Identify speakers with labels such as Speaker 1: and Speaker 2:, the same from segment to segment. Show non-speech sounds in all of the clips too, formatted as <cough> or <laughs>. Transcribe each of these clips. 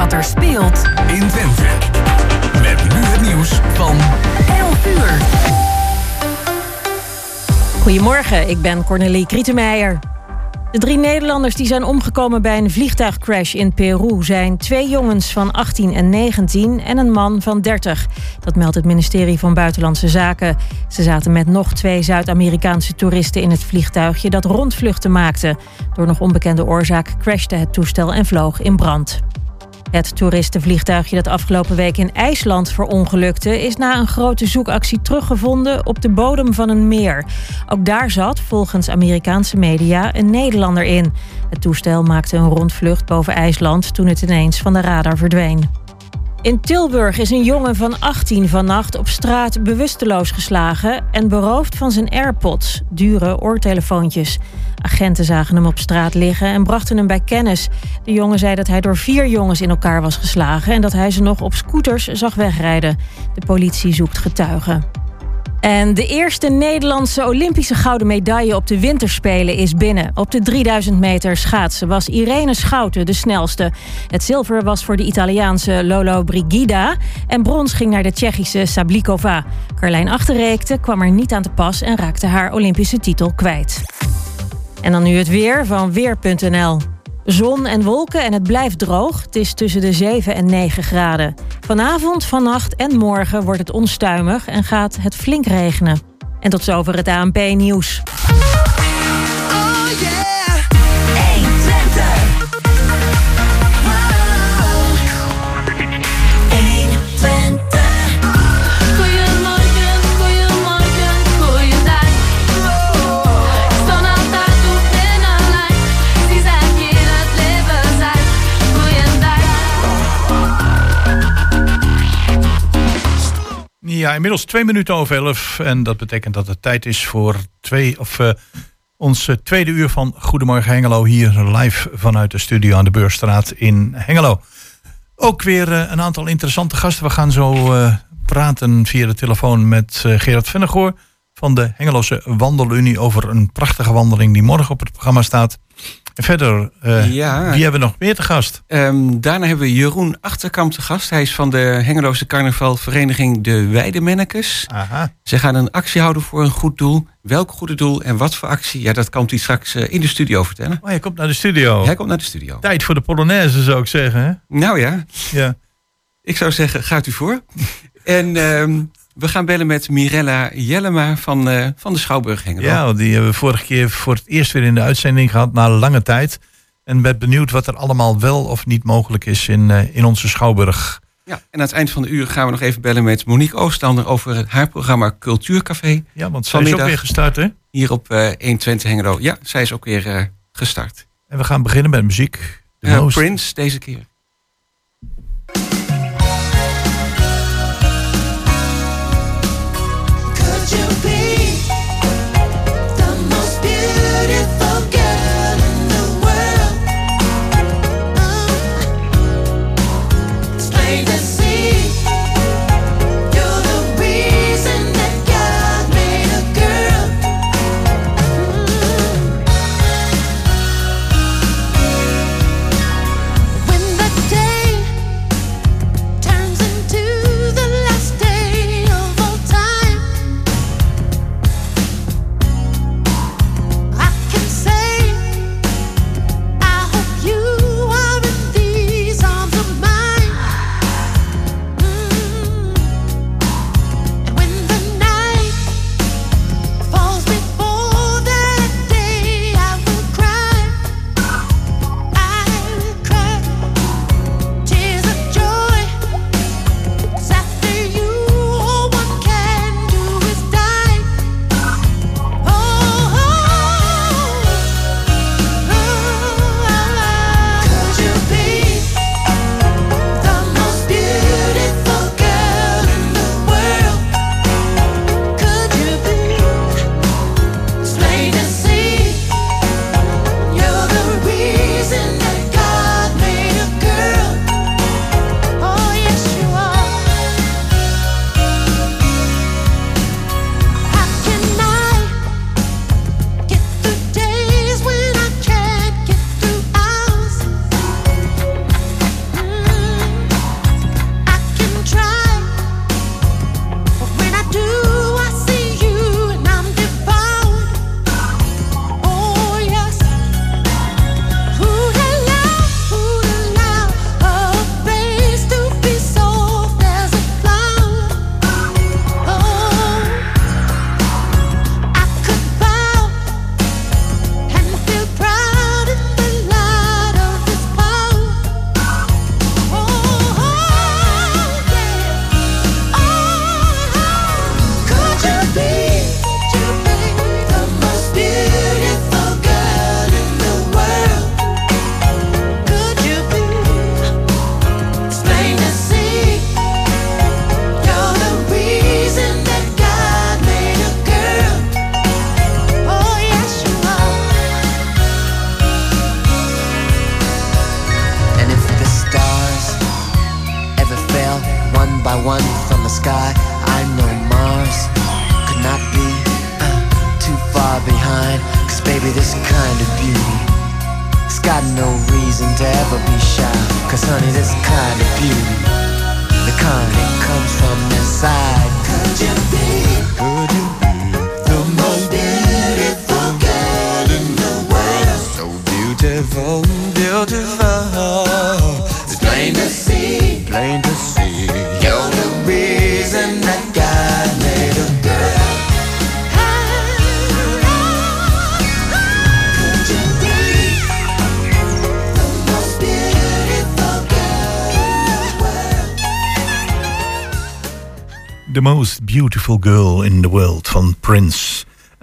Speaker 1: wat er speelt
Speaker 2: in Twente. Met nu het nieuws van
Speaker 1: 11 uur.
Speaker 3: Goedemorgen, ik ben Cornelie Krietenmeijer. De drie Nederlanders die zijn omgekomen bij een vliegtuigcrash in Peru zijn twee jongens van 18 en 19 en een man van 30. Dat meldt het ministerie van Buitenlandse Zaken. Ze zaten met nog twee Zuid-Amerikaanse toeristen in het vliegtuigje dat rondvluchten maakte. Door nog onbekende oorzaak crashte het toestel en vloog in brand. Het toeristenvliegtuigje dat afgelopen week in IJsland verongelukte, is na een grote zoekactie teruggevonden op de bodem van een meer. Ook daar zat, volgens Amerikaanse media, een Nederlander in. Het toestel maakte een rondvlucht boven IJsland toen het ineens van de radar verdween. In Tilburg is een jongen van 18 vannacht op straat bewusteloos geslagen en beroofd van zijn AirPods, dure oortelefoontjes. Agenten zagen hem op straat liggen en brachten hem bij kennis. De jongen zei dat hij door vier jongens in elkaar was geslagen en dat hij ze nog op scooters zag wegrijden. De politie zoekt getuigen. En de eerste Nederlandse Olympische gouden medaille op de winterspelen is binnen. Op de 3000 meter schaatsen was Irene Schouten de snelste. Het zilver was voor de Italiaanse Lolo Brigida en brons ging naar de Tsjechische Sablikova. Carlijn Achterreekte kwam er niet aan te pas en raakte haar Olympische titel kwijt. En dan nu het weer van Weer.nl. Zon en wolken en het blijft droog. Het is tussen de 7 en 9 graden. Vanavond, vannacht en morgen wordt het onstuimig en gaat het flink regenen. En tot zover het ANP-nieuws.
Speaker 4: Inmiddels twee minuten over elf. En dat betekent dat het tijd is voor twee, of, uh, ons tweede uur van Goedemorgen Hengelo. Hier live vanuit de studio aan de Beurstraat in Hengelo. Ook weer uh, een aantal interessante gasten. We gaan zo praten via de telefoon met Gerard Vennegoor van de Hengeloze Wandelunie over een prachtige wandeling die morgen op het programma staat. Verder, uh, ja. wie hebben we nog meer te gast?
Speaker 5: Um, daarna hebben we Jeroen Achterkamp te gast. Hij is van de Hengeloze Carnavalvereniging De Weidemennekes.
Speaker 4: Aha.
Speaker 5: Ze gaan een actie houden voor een goed doel. Welk goede doel en wat voor actie? Ja, dat kan hij straks uh, in de studio vertellen.
Speaker 4: Oh, hij komt naar de studio.
Speaker 5: Hij komt naar de studio.
Speaker 4: Tijd voor de Polonaise, zou ik zeggen. Hè?
Speaker 5: Nou ja.
Speaker 4: ja.
Speaker 5: Ik zou zeggen, gaat u voor. en um, we gaan bellen met Mirella Jellema van, uh, van de Schouwburg Hengelo.
Speaker 4: Ja, die hebben we vorige keer voor het eerst weer in de uitzending gehad na lange tijd. En ben benieuwd wat er allemaal wel of niet mogelijk is in, uh, in onze Schouwburg.
Speaker 5: Ja, en aan het eind van de uur gaan we nog even bellen met Monique Oostander over haar programma Cultuurcafé.
Speaker 4: Ja, want zij is ook weer gestart, hè?
Speaker 5: Hier op uh, 120 Hengelo. Ja, zij is ook weer gestart.
Speaker 4: En we gaan beginnen met muziek.
Speaker 5: Uh, Prince deze keer.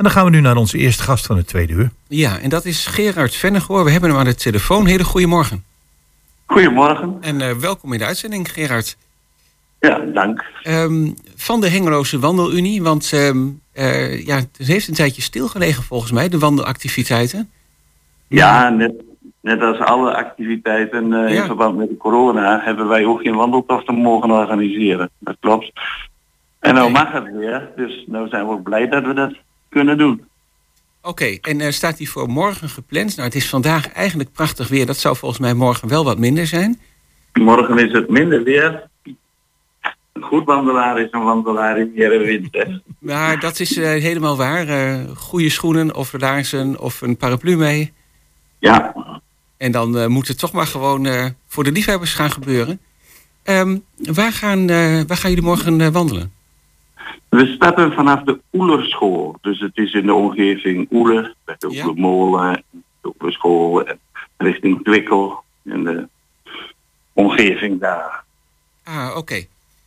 Speaker 4: Dan gaan we nu naar onze eerste gast van het tweede uur.
Speaker 5: Ja, en dat is Gerard Vennegoor. We hebben hem aan de telefoon. Hele goedemorgen.
Speaker 6: Goedemorgen.
Speaker 5: En eh, welkom in de uitzending, Gerard.
Speaker 6: Ja, dank.
Speaker 5: Ehm, van de Hengeloze Wandelunie, want ehm, eh, ja, het heeft een tijdje stilgelegen volgens mij, de wandelactiviteiten.
Speaker 6: Ja, net, net als alle activiteiten eh,
Speaker 5: Ja.
Speaker 6: in verband met de corona hebben wij ook geen wandeltochten mogen organiseren. Dat klopt. En nou mag het weer, dus nou zijn we ook blij dat we dat kunnen doen.
Speaker 5: Oké, en eh, staat die voor morgen gepland? Nou, het is vandaag eigenlijk prachtig weer. Dat zou volgens mij morgen wel wat minder zijn.
Speaker 6: Morgen is het minder weer. Een goed wandelaar is een wandelaar in weer wind. hè. <laughs>
Speaker 5: Maar dat is eh, helemaal waar. Eh, goede schoenen of laarzen of een paraplu mee.
Speaker 6: Ja,
Speaker 5: En dan moet het toch maar gewoon voor de liefhebbers gaan gebeuren. Ehm, waar, gaan, waar gaan jullie morgen wandelen?
Speaker 6: We starten vanaf de Oelerschool. Dus het is in de omgeving Oele, bij de
Speaker 5: Ja.
Speaker 6: De Oelerschool en richting Twikkel en de omgeving daar.
Speaker 5: Ah, oké.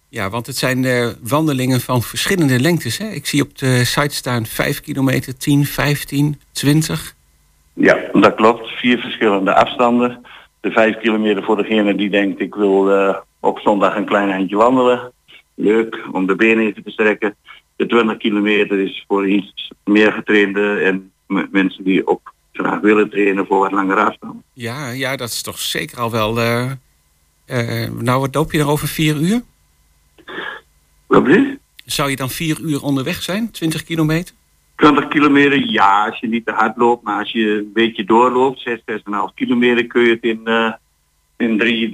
Speaker 5: Ja, want het zijn eh, wandelingen van verschillende lengtes. Hè? Ik zie op de site staan 5 kilometer, 10, 15, 20.
Speaker 6: Ja, dat klopt. Vier verschillende afstanden. De vijf kilometer voor degene die denkt ik wil eh, op zondag een klein eindje wandelen. Leuk om de benen even te strekken. De 20 kilometer is voor iets meer getrainde en mensen die ook graag willen trainen voor wat langere afstand.
Speaker 5: Ja, ja, dat is toch zeker al wel... eh, eh, nou, wat loop je er over vier uur?
Speaker 6: Wat bedoel je?
Speaker 5: Zou je dan vier uur onderweg zijn? 20 kilometer?
Speaker 6: 20 kilometer, ja, als je niet te hard loopt, maar als je een beetje doorloopt, 6, 6,5 kilometer, kun je het in, eh in 3,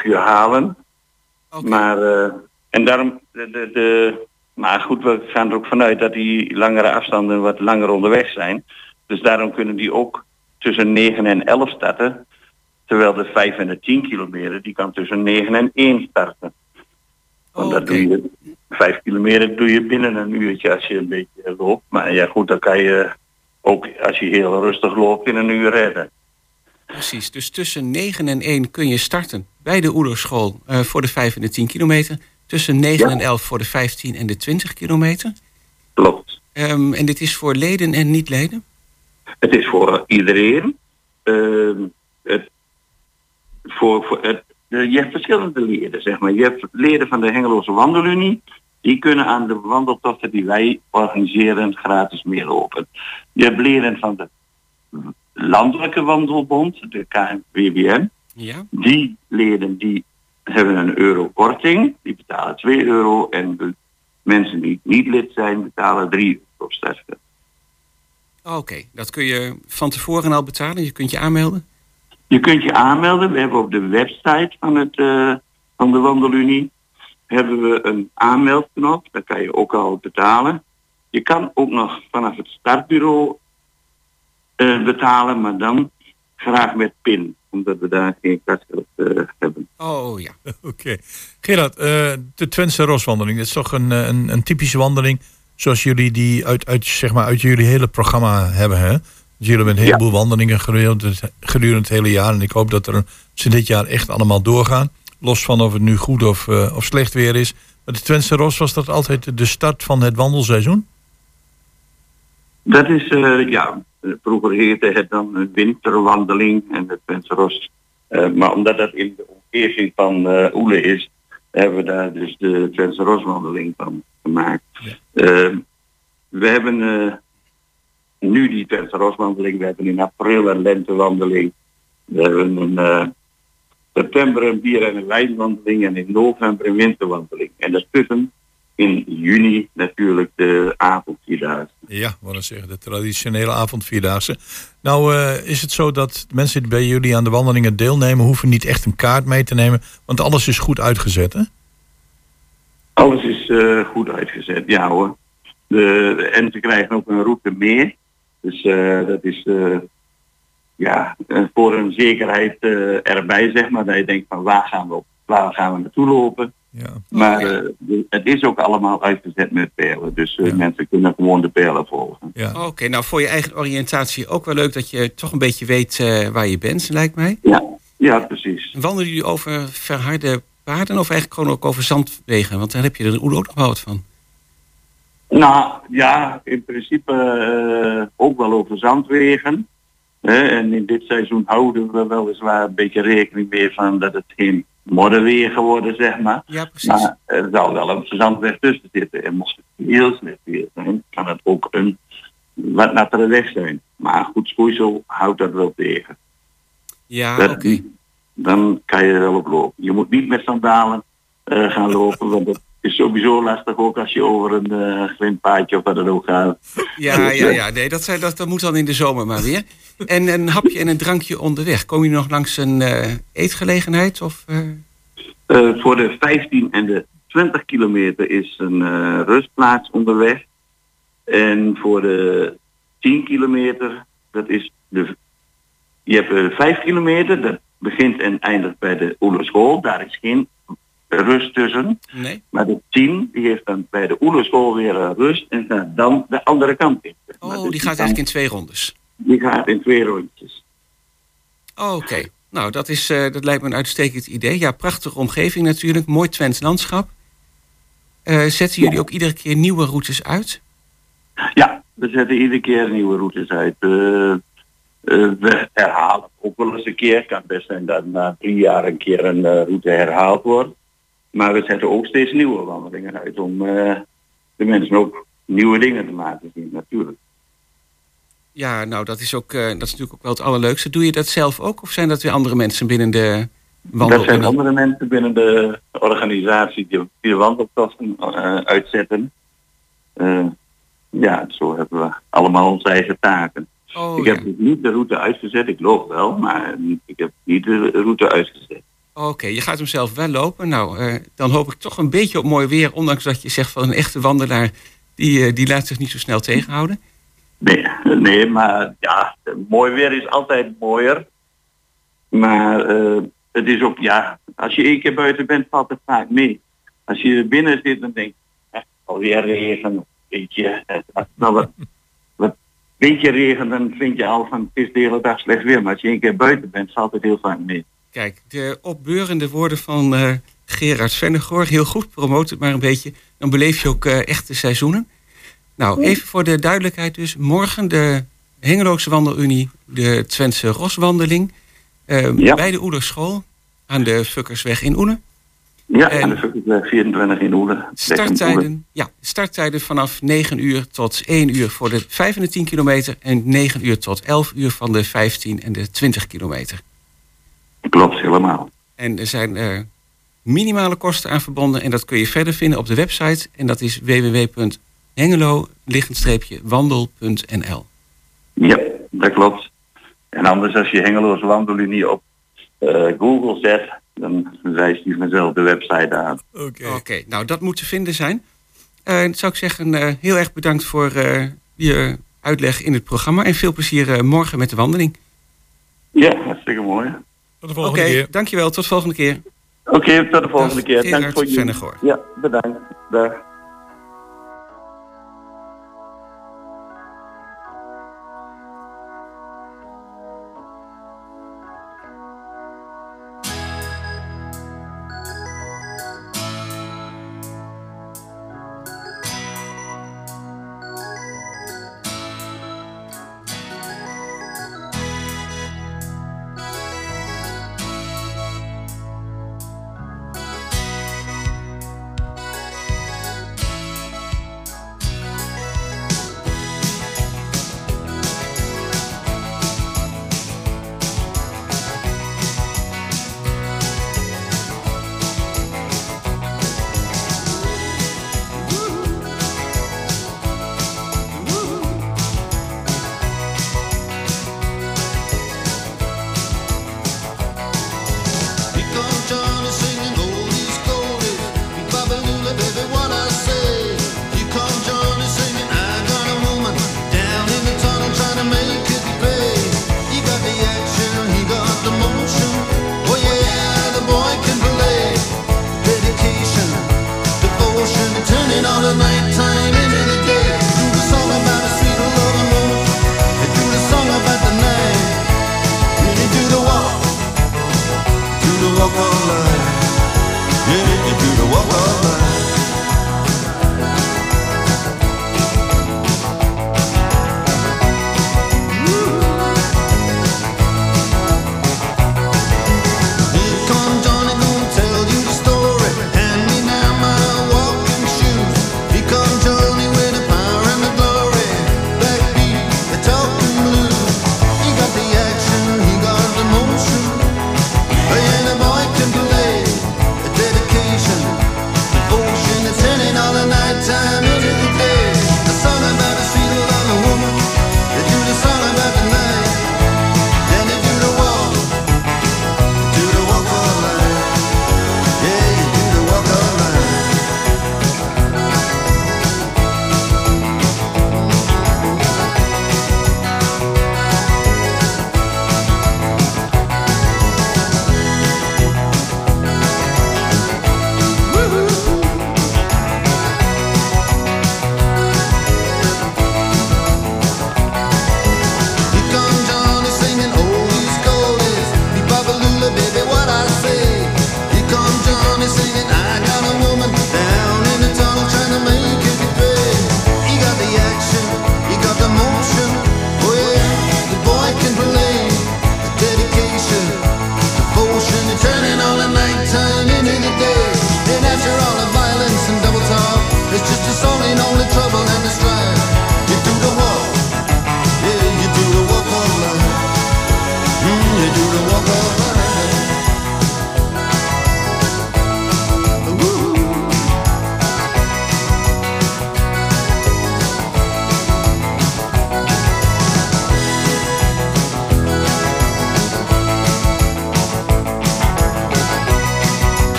Speaker 6: 3,5 uur halen. Maar, en daarom, de, de, de, maar goed, we gaan er ook vanuit dat die langere afstanden wat langer onderweg zijn. Dus daarom kunnen die ook tussen 9 en 11 starten. Terwijl de 5 en de 10 kilometer, die kan tussen 9 en 1 starten. Want dat doe je, 5 kilometer doe je binnen een uurtje als je een beetje loopt. Maar ja goed, dan kan je ook als je heel rustig loopt in een uur redden.
Speaker 5: Precies, dus tussen 9 en 1 kun je starten bij de Oelerschool eh, voor de 5 en de 10 kilometer. Tussen 9
Speaker 6: Ja.
Speaker 5: en 11 voor de 15 en de 20 kilometer.
Speaker 6: Klopt.
Speaker 5: Ehm, en dit is voor leden en niet-leden?
Speaker 6: Het is voor iedereen. Ehm, het, voor, voor het, je hebt verschillende leden, zeg maar. Je hebt leden van de Hengeloze Wandelunie. Die kunnen aan de wandeltochten die wij organiseren gratis meelopen. Je hebt leden van de Landelijke Wandelbond, de KNWBN.
Speaker 5: Ja.
Speaker 6: Die leden die hebben een euro korting. Die betalen 2 euro. En de mensen die niet lid zijn betalen 3 euro startgeld.
Speaker 5: Oké, dat kun je van tevoren al betalen. Je kunt je aanmelden.
Speaker 6: Je kunt je aanmelden. We hebben op de website van, het, eh, van de Wandelunie hebben we een aanmeldknop. Daar kan je ook al betalen. Je kan ook nog vanaf het startbureau eh, betalen, maar dan graag met PIN, omdat we daar geen kasgeld eh, hebben.
Speaker 5: Oh ja. <laughs>
Speaker 4: Oké. Gerard, eh, de Twentse Roswandeling, dat is toch een, eh, een, een typische wandeling zoals jullie die uit, uit, zeg maar, uit jullie hele programma hebben, hè? Dus jullie hebben een heleboel wandelingen gedurende het, gedurende het hele jaar. En ik hoop dat er ze dit jaar echt allemaal doorgaan. Los van of het nu goed of, eh, of slecht weer is. Maar de Twentse Ros was dat altijd de start van het wandelseizoen?
Speaker 6: Dat is, eh, ja, vroeger heette het dan een winterwandeling en het Penseros. Uh, maar omdat dat in de omgeving van eh Oele is, hebben we daar dus de Penseroswandeling van gemaakt. We hebben nu die Penseroswandeling, we hebben in april een lentewandeling. We hebben een, september een bier- en een wijnwandeling en in november een winterwandeling. En daartussen in juni natuurlijk de avondvierdaagse.
Speaker 4: Ja, wat dan zeggen, de traditionele avondvierdaagse. Nou eh, is het zo dat mensen die bij jullie aan de wandelingen deelnemen... hoeven niet echt een kaart mee te nemen, want alles is goed uitgezet, hè?
Speaker 6: Alles is eh, goed uitgezet, ja hoor. De, en ze krijgen ook een route meer. Dus eh, dat is ja, voor een zekerheid erbij, zeg maar. Dat je denkt van waar gaan we op, waar gaan we naartoe lopen.
Speaker 4: Ja.
Speaker 6: Maar eh, het is ook allemaal uitgezet met pijlen. Dus eh,
Speaker 4: Ja.
Speaker 6: mensen kunnen gewoon de pijlen volgen.
Speaker 4: ja.
Speaker 5: Oké, nou voor je eigen oriëntatie ook wel leuk dat je toch een beetje weet eh, waar je bent, lijkt mij.
Speaker 6: Ja, ja precies.
Speaker 5: Wandelen jullie over verharde paarden of eigenlijk gewoon ook over zandwegen? Want daar heb je er ook nog wel wat van.
Speaker 6: Nou ja, in principe eh, ook wel over zandwegen. Hè, en in dit seizoen houden we weliswaar een beetje rekening mee van dat het geen modderwegen worden, zeg maar.
Speaker 5: Ja, precies.
Speaker 6: Maar er zal wel een zandweg tussen zitten. En mocht het heel slecht weer zijn, kan het ook een wat nattere weg zijn. Maar goed schoeisel houdt dat wel tegen.
Speaker 5: ja.
Speaker 6: Dan kan je er wel op lopen. Je moet niet met sandalen eh, gaan lopen, want dat is sowieso lastig ook als je over een eh grindpaadje of wat dan ook gaat.
Speaker 5: Ja, ja, ja. Nee, dat, zijn, dat, dat moet dan in de zomer maar weer. En een hapje en een drankje onderweg. Kom je nog langs een eh, eetgelegenheid? Of, eh?
Speaker 6: Eh, voor de 15 en de 20 kilometer is een eh, rustplaats onderweg. En voor de 10 kilometer, dat is de. Je hebt eh 5 kilometer, dat begint en eindigt bij de Oelerschool. Daar is geen rust tussen.
Speaker 5: Nee?
Speaker 6: Maar de 10 die heeft dan bij de Oelerschool weer een rust en gaat dan de andere kant in.
Speaker 5: Oh,
Speaker 6: Dus
Speaker 5: die gaat
Speaker 6: kan-
Speaker 5: eigenlijk in twee rondes.
Speaker 6: die gaat in twee rondjes.
Speaker 5: Oh, Oké. Nou, dat, is, eh, dat lijkt me een uitstekend idee. Ja, prachtige omgeving natuurlijk. Mooi Twents landschap. Eh, zetten jullie ook iedere keer nieuwe routes uit?
Speaker 6: Ja, we zetten iedere keer nieuwe routes uit. Eh, eh, we herhalen ook wel eens een keer. Het kan best zijn dat na drie jaar een keer een eh, route herhaald wordt. Maar we zetten ook steeds nieuwe wandelingen uit om eh, de mensen ook nieuwe dingen te laten zien natuurlijk.
Speaker 5: Ja, nou, dat is, ook, eh, dat is natuurlijk ook wel het allerleukste. Doe je dat zelf ook? Of zijn dat weer andere mensen binnen de wandel?
Speaker 6: Dat zijn andere mensen binnen de organisatie die, de wandelkosten eh, uitzetten. Ja, zo hebben we allemaal onze eigen taken.
Speaker 5: Oh,
Speaker 6: ik
Speaker 5: ja.
Speaker 6: heb dus niet de route uitgezet. Ik loop wel, maar ik heb niet de route uitgezet.
Speaker 5: Oké, je gaat hem zelf wel lopen. Nou, eh, dan hoop ik toch een beetje op mooi weer. Ondanks dat je zegt van een echte wandelaar, die, eh, die laat zich niet zo snel tegenhouden.
Speaker 6: Nee, nee, maar ja, mooi weer is altijd mooier. Maar eh, het is ook, ja, als je één keer buiten bent, valt het vaak mee. Als je binnen zit, dan denk je, alweer regen, weet je. nou wat beetje regen, dan vind je al van, het is de hele dag slecht weer. Maar als je één keer buiten bent, valt het heel vaak mee.
Speaker 5: Kijk, de opbeurende woorden van eh, Gerard Vennegoor. Heel goed, promoot het maar een beetje. Dan beleef je ook eh, echte seizoenen. Nou, even voor de duidelijkheid dus. Morgen de Hengeloze Wandelunie, de Twentse Roswandeling. eh,
Speaker 6: Ja.
Speaker 5: Bij de Oelerschool aan de Fukkersweg in Oene.
Speaker 6: Ja,
Speaker 5: En-
Speaker 6: en de Fukkersweg 24 in Oelen.
Speaker 5: Starttijden, ja, starttijden vanaf 9 uur tot 1 uur voor de 5 en de 10 kilometer. En 9 uur tot 11 uur van de 15 en de 20 kilometer.
Speaker 6: Klopt, helemaal.
Speaker 5: En er zijn eh, minimale kosten aan verbonden. En dat kun je verder vinden op de website. En dat is www.hengelo-wandel.nl.
Speaker 6: Ja, dat klopt. En anders als je Hengeloos Wandelunie op eh, Google zet, dan wijst hij vanzelf de website aan.
Speaker 4: Oké.
Speaker 5: Oké, nou dat moet te vinden zijn. Eh, dan zou ik zeggen, eh, heel erg bedankt voor eh, je uitleg in het programma. En veel plezier eh, morgen met de wandeling.
Speaker 6: Ja, hartstikke mooi.
Speaker 4: Tot de
Speaker 5: Oké,
Speaker 4: volgende keer.
Speaker 5: dankjewel. Tot de volgende keer.
Speaker 6: Oké, tot de volgende
Speaker 5: Dag,
Speaker 6: keer. Dank
Speaker 5: Gerard
Speaker 6: voor je. Ja, bedankt. Dag.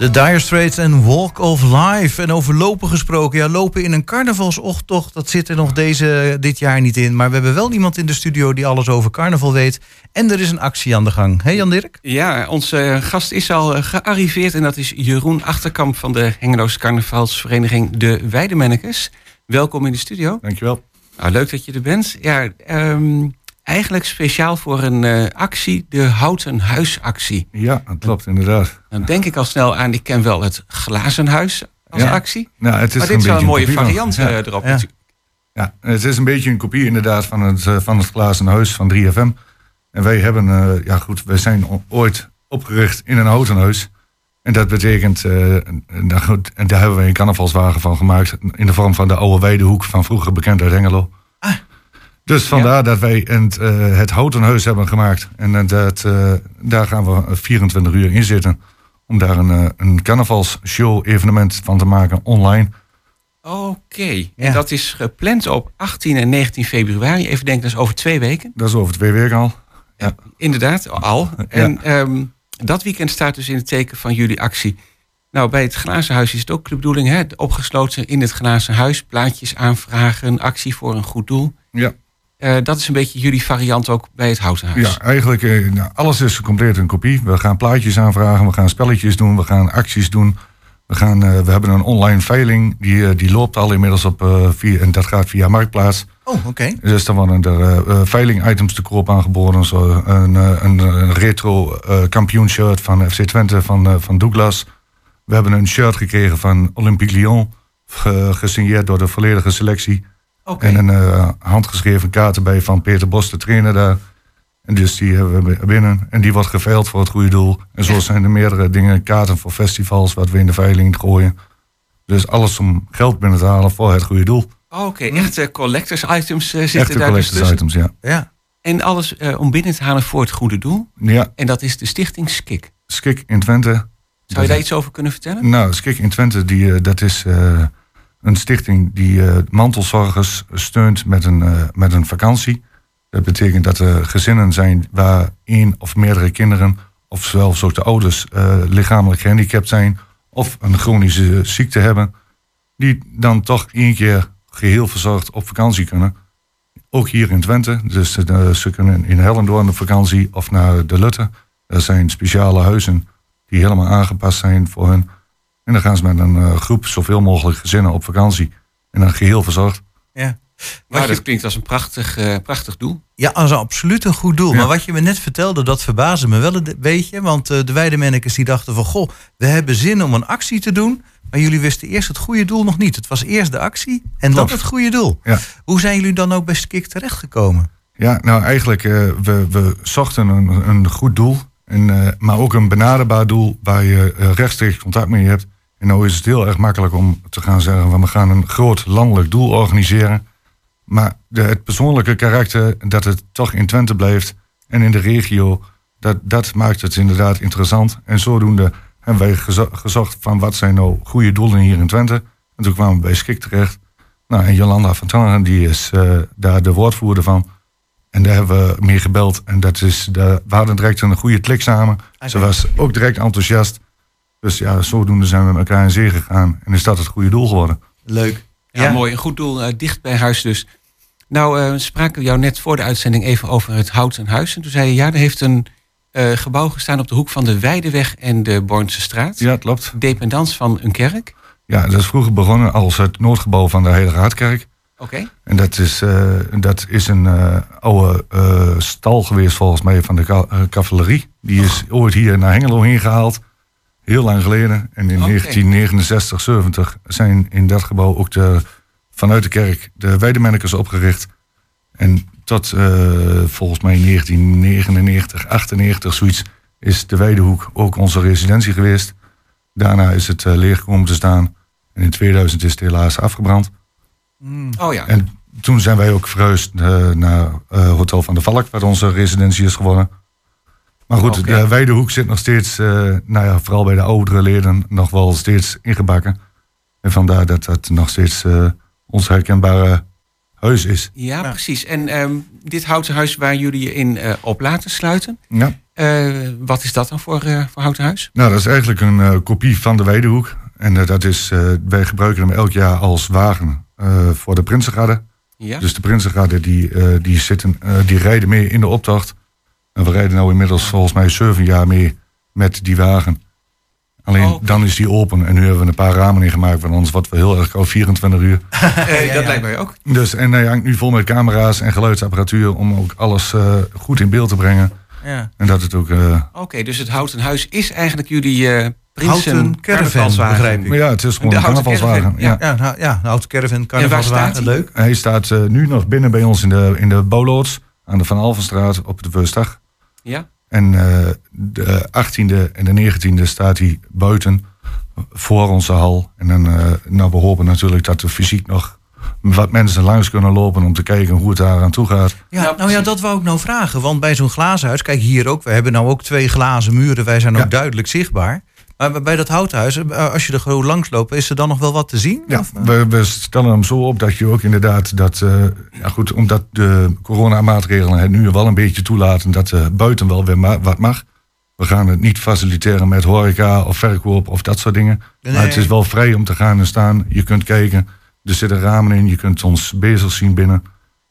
Speaker 4: De Dire Straits en Walk of Life. En over lopen gesproken. Ja, lopen in een carnavalsochttocht, dat zit er nog deze, dit jaar niet in. Maar we hebben wel iemand in de studio die alles over carnaval weet. En er is een actie aan de gang. Hé Jan Dirk?
Speaker 5: Ja, onze gast is al eh, gearriveerd en dat is Jeroen Achterkamp van de Hengeloos Carnavalsvereniging De Weidemennekes. Welkom in de studio.
Speaker 7: Dankjewel.
Speaker 5: Nou, leuk dat je er bent. Ja, ehm, eigenlijk speciaal voor een eh, actie, de Houten Huisactie.
Speaker 7: Ja, dat klopt inderdaad.
Speaker 5: Dan denk ik al snel aan, ik ken wel het Glazen Huis als
Speaker 7: Ja.
Speaker 5: actie.
Speaker 7: Nou, het is
Speaker 5: Maar dit is wel een mooie
Speaker 7: van-
Speaker 5: variant
Speaker 7: Ja.
Speaker 5: eh, erop.
Speaker 4: Ja.
Speaker 7: het is een beetje een kopie inderdaad van het, eh, van het glazen huis van 3FM. En wij hebben, ja goed, wij zijn ooit opgericht in een houten huis. En dat betekent, nou goed, en daar hebben wij een carnavalswagen van gemaakt. In de vorm van de oude Weidehoek van vroeger bekend uit Hengelo.
Speaker 4: Ah.
Speaker 7: Dus vandaar dat wij het, eh, het houten huis hebben gemaakt. En eh, dat, eh, daar gaan we 24 uur in zitten. Om daar een, een carnavalsshow evenement van te maken online.
Speaker 5: Oké,
Speaker 4: Ja.
Speaker 5: en dat is gepland op 18 en 19 februari. Even denken, dat is over twee weken.
Speaker 7: Dat is over twee weken al. Ja.
Speaker 5: Inderdaad, al. En ehm, dat weekend staat dus in het teken van jullie actie. Nou, bij het Glazen Huis is het ook de bedoeling, hè? opgesloten in het Glazen Huis. Plaatjes aanvragen, actie voor een goed doel.
Speaker 7: Ja.
Speaker 5: Eh, dat is een beetje jullie variant ook bij het Houten Huis.
Speaker 7: Ja, eigenlijk eh, nou, alles is compleet een kopie. We gaan plaatjes aanvragen, we gaan spelletjes doen, we gaan acties doen. We, gaan, eh, we hebben een online veiling, die, die loopt al inmiddels op, eh, via, en dat gaat via Marktplaats.
Speaker 4: Oh, oké.
Speaker 7: Dus dan worden er veiling-items te koop aangeboden. Zo een, eh, een, een retro eh kampioenshirt van FC Twente van, van Douglas. We hebben een shirt gekregen van Olympique Lyon, ge- gesigneerd door de volledige selectie.
Speaker 4: Oké.
Speaker 7: En een eh, handgeschreven kaart erbij van Peter Bos, de trainer daar. En dus die hebben we binnen. En die wordt geveild voor het goede doel. En zo zijn er meerdere dingen. Kaarten voor festivals, wat we in de veiling gooien. Dus alles om geld binnen te halen voor het goede doel.
Speaker 5: Oké, echte collectors items eh, zitten
Speaker 7: Echte
Speaker 5: daar dus
Speaker 7: collectors
Speaker 5: tussen.
Speaker 7: items, ja.
Speaker 4: Ja.
Speaker 5: En alles eh, om binnen te halen voor het goede doel.
Speaker 7: Ja,
Speaker 5: En dat is de stichting SKIK.
Speaker 7: Skik in Twente.
Speaker 5: Zou je daar iets over kunnen vertellen?
Speaker 7: Nou, Skik in Twente, die, dat is eh, een stichting die eh, mantelzorgers steunt met een, eh, met een vakantie. Dat betekent dat er gezinnen zijn waar één of meerdere kinderen, of zelfs ook de ouders, eh, lichamelijk gehandicapt zijn of een chronische ziekte hebben, die dan toch één keer geheel verzorgd op vakantie kunnen. Ook hier in Twente. Dus ze kunnen in Hellendoorn op vakantie of naar de Lutte. Er zijn speciale huizen die helemaal aangepast zijn voor hun. En dan gaan ze met een eh, groep zoveel mogelijk gezinnen op vakantie. En dan geheel verzorgd.
Speaker 4: ja.
Speaker 5: Nou,
Speaker 4: Wat je-
Speaker 5: dat klinkt als een prachtig, eh, prachtig doel.
Speaker 4: Ja, als een absoluut een goed doel.
Speaker 7: Ja.
Speaker 4: Maar wat je me net vertelde, dat verbaasde me wel een beetje. Want eh, de weidemennekes die dachten van... goh, we hebben zin om een actie te doen... maar jullie wisten eerst het goede doel nog niet. Het was eerst de actie en dan het goede doel.
Speaker 7: Ja.
Speaker 4: Hoe zijn jullie dan ook bij Skik terechtgekomen?
Speaker 7: Ja, nou eigenlijk, eh, we, we zochten een, een goed doel. En, eh, maar ook een benaderbaar doel waar je eh, rechtstreeks contact mee hebt. En nou is het heel erg makkelijk om te gaan zeggen... van we gaan een groot landelijk doel organiseren. Maar de, het persoonlijke karakter, dat het toch in Twente blijft... en in de regio, dat, dat maakt het inderdaad interessant. En zodoende hebben wij gezo- gezocht van wat zijn nou goede doelen hier in Twente. En toen kwamen we bij Skik terecht. Nou, en Jolanda van Tanneren, die is eh, daar de woordvoerder van... En daar hebben we mee gebeld. En dat is, de, we hadden direct een goede klik samen. Ze was ook direct enthousiast. Dus ja, zodoende zijn we met elkaar in zee gegaan. En is dat het goede doel geworden.
Speaker 4: Leuk.
Speaker 5: Ja, mooi. Een goed doel, eh, dicht bij huis dus. Nou, eh, we spraken jou net voor de uitzending even over het Houten Huis. En toen zei je, ja, er heeft een eh, gebouw gestaan op de hoek van de Weideweg en de Bornse straat.
Speaker 7: Ja, klopt.
Speaker 5: Dependans van een kerk.
Speaker 7: Ja, dat is vroeger begonnen als het noodgebouw van de Heilige Hartkerk.
Speaker 5: Oké.
Speaker 7: En dat is, eh, dat is een eh, oude eh, stal geweest volgens mij van de ka- cavalerie. Die is ooit hier naar Hengelo heen gehaald. Heel lang geleden. En in
Speaker 5: Oké.
Speaker 7: 1969, 70 zijn in dat gebouw ook de, vanuit de kerk de Weidemennekes opgericht. En tot volgens mij 1999, 98, zoiets, is de Weidehoek ook onze residentie geweest. Daarna is het leeg komen te staan. En in 2000 is het helaas afgebrand.
Speaker 5: Oh ja.
Speaker 7: En toen zijn wij ook verhuisd eh, naar eh, Hotel van de Valk, waar onze residentie is geworden. Maar goed, de Weidehoek zit nog steeds, eh, nou ja, vooral bij de oudere leden, nog wel steeds ingebakken. En vandaar dat dat nog steeds eh, ons herkenbare huis is.
Speaker 5: Ja, precies. En ehm, dit houten huis waar jullie je in eh, op laten sluiten.
Speaker 7: Ja,
Speaker 5: Eh, wat is dat dan voor, eh, voor Houten Huis?
Speaker 7: Nou, dat is eigenlijk een eh, kopie van de Weidehoek. En dat is, eh, wij gebruiken hem elk jaar als wagen voor de Prinsengarde.
Speaker 5: Ja.
Speaker 7: Dus de Prinsengarde die, eh, die, zitten, eh, die rijden mee in de optocht. En we rijden nu inmiddels volgens mij zeven jaar mee met die wagen. Alleen
Speaker 5: Oh,
Speaker 7: dan is die open en nu hebben we een paar ramen in gemaakt van ons, wat we heel erg koud 24 uur. <laughs>
Speaker 5: Eh, dat lijkt mij ook.
Speaker 7: Dus, en hij hangt nu vol met camera's en geluidsapparatuur om ook alles eh, goed in beeld te brengen.
Speaker 8: Ja.
Speaker 7: En dat het ook. eh,
Speaker 5: Oké, dus het Houten Huis is eigenlijk jullie eh
Speaker 8: Houten caravan, begrijp ik.
Speaker 7: maar ja, het is gewoon
Speaker 5: De
Speaker 7: een
Speaker 5: houten
Speaker 7: carnavalswagen. Ja.
Speaker 8: Ja, nou, ja, een auto caravan, carnavalswagen, leuk.
Speaker 7: Hij staat eh, nu nog binnen bij ons in de, in de bouwloods aan de Van Alvenstraat op de Wustdag.
Speaker 5: Ja.
Speaker 7: En eh, de 18e en de 19e staat hij buiten voor onze hal. En dan, eh, nou, we hopen natuurlijk dat er fysiek nog wat mensen langs kunnen lopen om te kijken hoe het daar aan toe gaat.
Speaker 8: Ja,
Speaker 5: Nou,
Speaker 8: ja, dat wou ik nou vragen. Want bij zo'n glazen huis, kijk hier ook, we hebben nou ook twee glazen muren. Wij zijn ook
Speaker 7: Ja.
Speaker 8: duidelijk zichtbaar. Maar bij dat houthuis, eh, als je er gewoon langs loopt, is er dan nog wel wat te zien?
Speaker 7: Ja,
Speaker 8: eh?
Speaker 7: we, we stellen hem zo op dat je ook inderdaad dat, eh, ja goed, omdat de coronamaatregelen het nu wel een beetje toelaten dat eh, buiten wel weer ma- wat mag. We gaan het niet faciliteren met horeca of verkoop of dat soort dingen.
Speaker 8: Nee.
Speaker 7: Maar het is wel vrij om te gaan en staan. Je kunt kijken, er zitten ramen in, je kunt ons bezig zien binnen.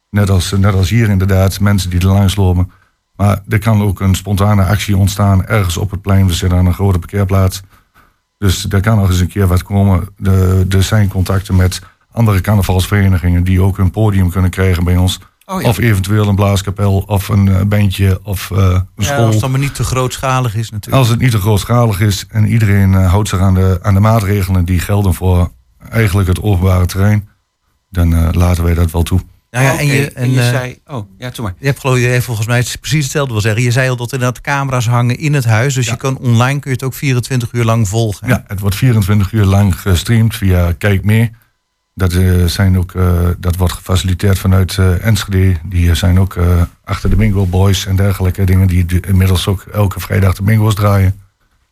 Speaker 7: Net als, net als hier inderdaad, mensen die er langs lopen. Maar er kan ook een spontane actie ontstaan ergens op het plein. We zitten aan een grote parkeerplaats. Dus daar kan nog eens een keer wat komen. De, er zijn contacten met andere carnavalsverenigingen die ook een podium kunnen krijgen bij ons.
Speaker 5: Oh, ja.
Speaker 7: Of eventueel een blaaskapel of een eh, bandje of eh, een
Speaker 8: Ja,
Speaker 7: school.
Speaker 8: als het dan maar niet te grootschalig is natuurlijk.
Speaker 7: Als het niet te grootschalig is en iedereen eh, houdt zich aan de, aan de maatregelen die gelden voor eigenlijk het openbare terrein, dan laten wij dat wel toe.
Speaker 8: Nou ja, en je, en,
Speaker 5: je
Speaker 8: eh,
Speaker 5: zei... Oh, ja, toen maar.
Speaker 8: je hebt geloof je volgens mij het precies hetzelfde wil zeggen. Je zei al dat er inderdaad camera's hangen in het huis. Dus
Speaker 7: Ja.
Speaker 8: je kan online kun je het ook 24 uur lang volgen. hè?
Speaker 7: Ja, het wordt 24 uur lang gestreamd via Kijk Meer. Dat, eh, zijn ook, eh, dat wordt gefaciliteerd vanuit Enschede. Die zijn ook achter de Bingo Boys en dergelijke dingen. Die inmiddels ook elke vrijdag de bingo's draaien.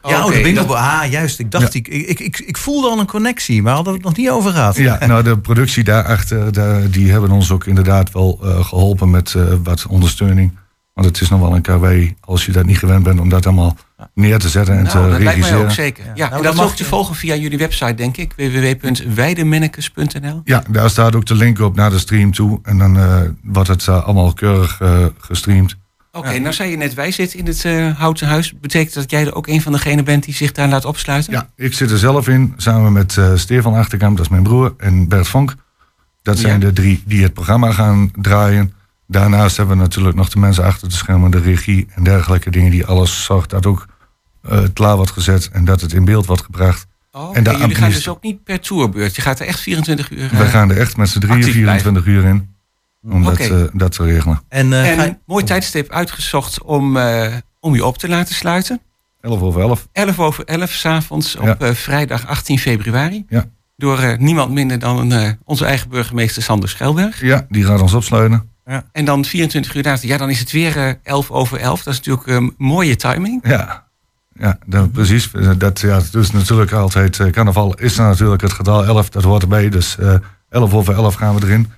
Speaker 8: Ja, oh, de bingo.
Speaker 5: dat-
Speaker 8: Ah, juist. Ik dacht, ik, ik, ik, ik voelde al een connectie, maar hadden we het nog niet over gehad.
Speaker 7: Ja, <laughs> nou de productie daarachter, daar, die hebben ons ook inderdaad wel eh, geholpen met eh, wat ondersteuning. Want het is nog wel een KW als je dat niet gewend bent om dat allemaal neer te zetten en
Speaker 5: Nou,
Speaker 7: te
Speaker 5: dat lijkt mij
Speaker 7: regisseren.
Speaker 5: ook zeker. Ja.
Speaker 8: Ja. Nou,
Speaker 5: dat is
Speaker 8: mag je-
Speaker 5: volgen via jullie website, denk ik. www.weidemennekes.nl
Speaker 7: Ja, daar staat ook de link op naar de stream toe. En dan eh, wordt het allemaal keurig gestreamd.
Speaker 5: Oké, nou zei je net, wij zitten in het eh, Houten Huis. Betekent dat jij er ook een van degenen bent die zich daar laat opsluiten?
Speaker 7: Ja, ik zit er zelf in, samen met eh, Stefan Achterkamp, dat is mijn broer, en Bert Vonk. Dat zijn
Speaker 5: Ja.
Speaker 7: de drie die het programma gaan draaien. Daarnaast hebben we natuurlijk nog de mensen achter de schermen, de regie en dergelijke dingen, die alles zorgt dat ook eh, klaar wordt gezet en dat het in beeld wordt gebracht.
Speaker 5: Oh,
Speaker 7: En de
Speaker 5: jullie gaan dus ook niet per tourbeurt. Je gaat er echt 24 uur...
Speaker 7: Wij gaan er echt met z'n drieën
Speaker 5: actief
Speaker 7: 24 uur in om dat, eh, dat te regelen.
Speaker 8: En, eh,
Speaker 5: En
Speaker 8: ga-
Speaker 5: mooi tijdstip uitgezocht om, eh, om je op te laten sluiten.
Speaker 7: 11 over 11.
Speaker 5: 11 over 11 s'avonds op
Speaker 7: Ja.
Speaker 5: eh, vrijdag 18 februari.
Speaker 7: Ja.
Speaker 5: Door eh, niemand minder dan eh, onze eigen burgemeester Sander Schelberg.
Speaker 7: Ja, die gaat ons opsluiten.
Speaker 5: En dan 24 uur later, ja, dan is het weer eh 11 over 11. Dat is natuurlijk een mooie timing.
Speaker 7: Ja, ja dat, precies. Dat, ja, het is natuurlijk altijd, eh, carnaval is dan natuurlijk het getal 11, dat hoort erbij. Dus eh 11 over 11 gaan we erin.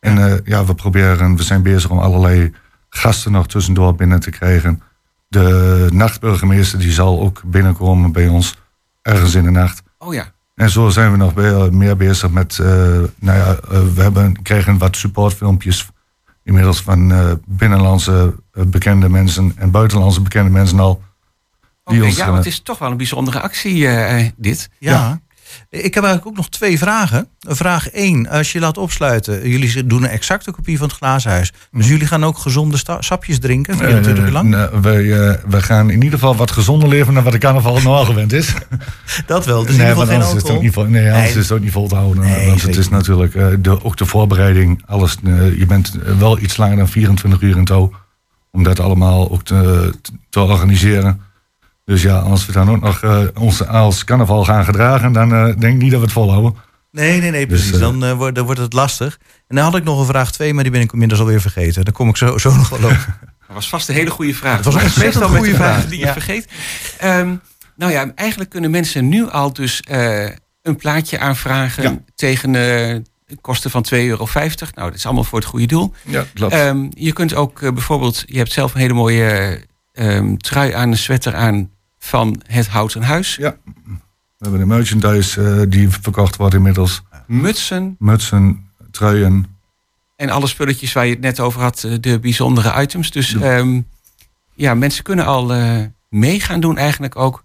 Speaker 7: En eh, ja, we proberen, we zijn bezig om allerlei gasten nog tussendoor binnen te krijgen. De nachtburgemeester die zal ook binnenkomen bij ons, ergens in de nacht.
Speaker 5: Oh ja.
Speaker 7: En zo zijn we nog be- meer bezig met, eh, nou ja, eh, we hebben, kregen wat supportfilmpjes inmiddels van eh, binnenlandse eh, bekende mensen en buitenlandse bekende mensen al. Die ons,
Speaker 5: ja,
Speaker 7: eh,
Speaker 5: want het is toch wel een bijzondere actie, eh, eh, dit.
Speaker 8: ja. Ik heb eigenlijk ook nog twee vragen. Vraag 1. Als je laat opsluiten, jullie doen een exacte kopie van het glazen huis. Dus jullie gaan ook gezonde sapjes drinken, 24 uur lang?
Speaker 7: Wij, wij gaan in ieder geval wat gezonder leven dan wat de carnaval normaal gewend is. <laughs>
Speaker 8: Dat wel. Dus in
Speaker 7: nee,
Speaker 8: ieder
Speaker 7: want
Speaker 8: geval geen
Speaker 7: anders, is het ook
Speaker 8: alcohol.
Speaker 7: niet vol, nee, anders
Speaker 8: Nee.
Speaker 7: is het ook niet vol te houden.
Speaker 8: Nee,
Speaker 7: want het is natuurlijk eh, de, ook de voorbereiding, alles. eh, je bent wel iets langer dan 24 uur in touw. Om dat allemaal ook te, te organiseren. Dus ja, als we dan ook nog eh, ons als carnaval gaan gedragen, dan eh, denk ik niet dat we het volhouden.
Speaker 8: Nee, nee, nee,
Speaker 7: Dus,
Speaker 8: precies.
Speaker 7: eh,
Speaker 8: dan, wordt, dan wordt het lastig. En dan had ik nog een vraag 2, maar die ben ik inmiddels alweer vergeten. Daar kom ik zo, zo nog wel op. <laughs>
Speaker 5: Dat was vast een hele goede vraag.
Speaker 8: Het was <laughs> een
Speaker 5: meestal de
Speaker 8: goede vraag.
Speaker 5: die je
Speaker 8: Ja.
Speaker 5: vergeet. Ehm, nou ja, eigenlijk kunnen mensen nu al dus eh, een plaatje aanvragen
Speaker 7: Ja.
Speaker 5: tegen eh, kosten van 2,50 euro. Nou, dat is allemaal voor het goede doel.
Speaker 7: Ja, klopt.
Speaker 5: Ehm, je kunt ook bijvoorbeeld, je hebt zelf een hele mooie ehm, trui aan, een sweater aan van het Houten Huis.
Speaker 7: Ja. We hebben de merchandise eh, die verkocht wordt inmiddels.
Speaker 5: Mutsen
Speaker 7: Mutsen, truien.
Speaker 5: en alle spulletjes waar je het net over had, eh, de bijzondere items. Dus ehm, ja, mensen kunnen al eh, mee gaan doen eigenlijk ook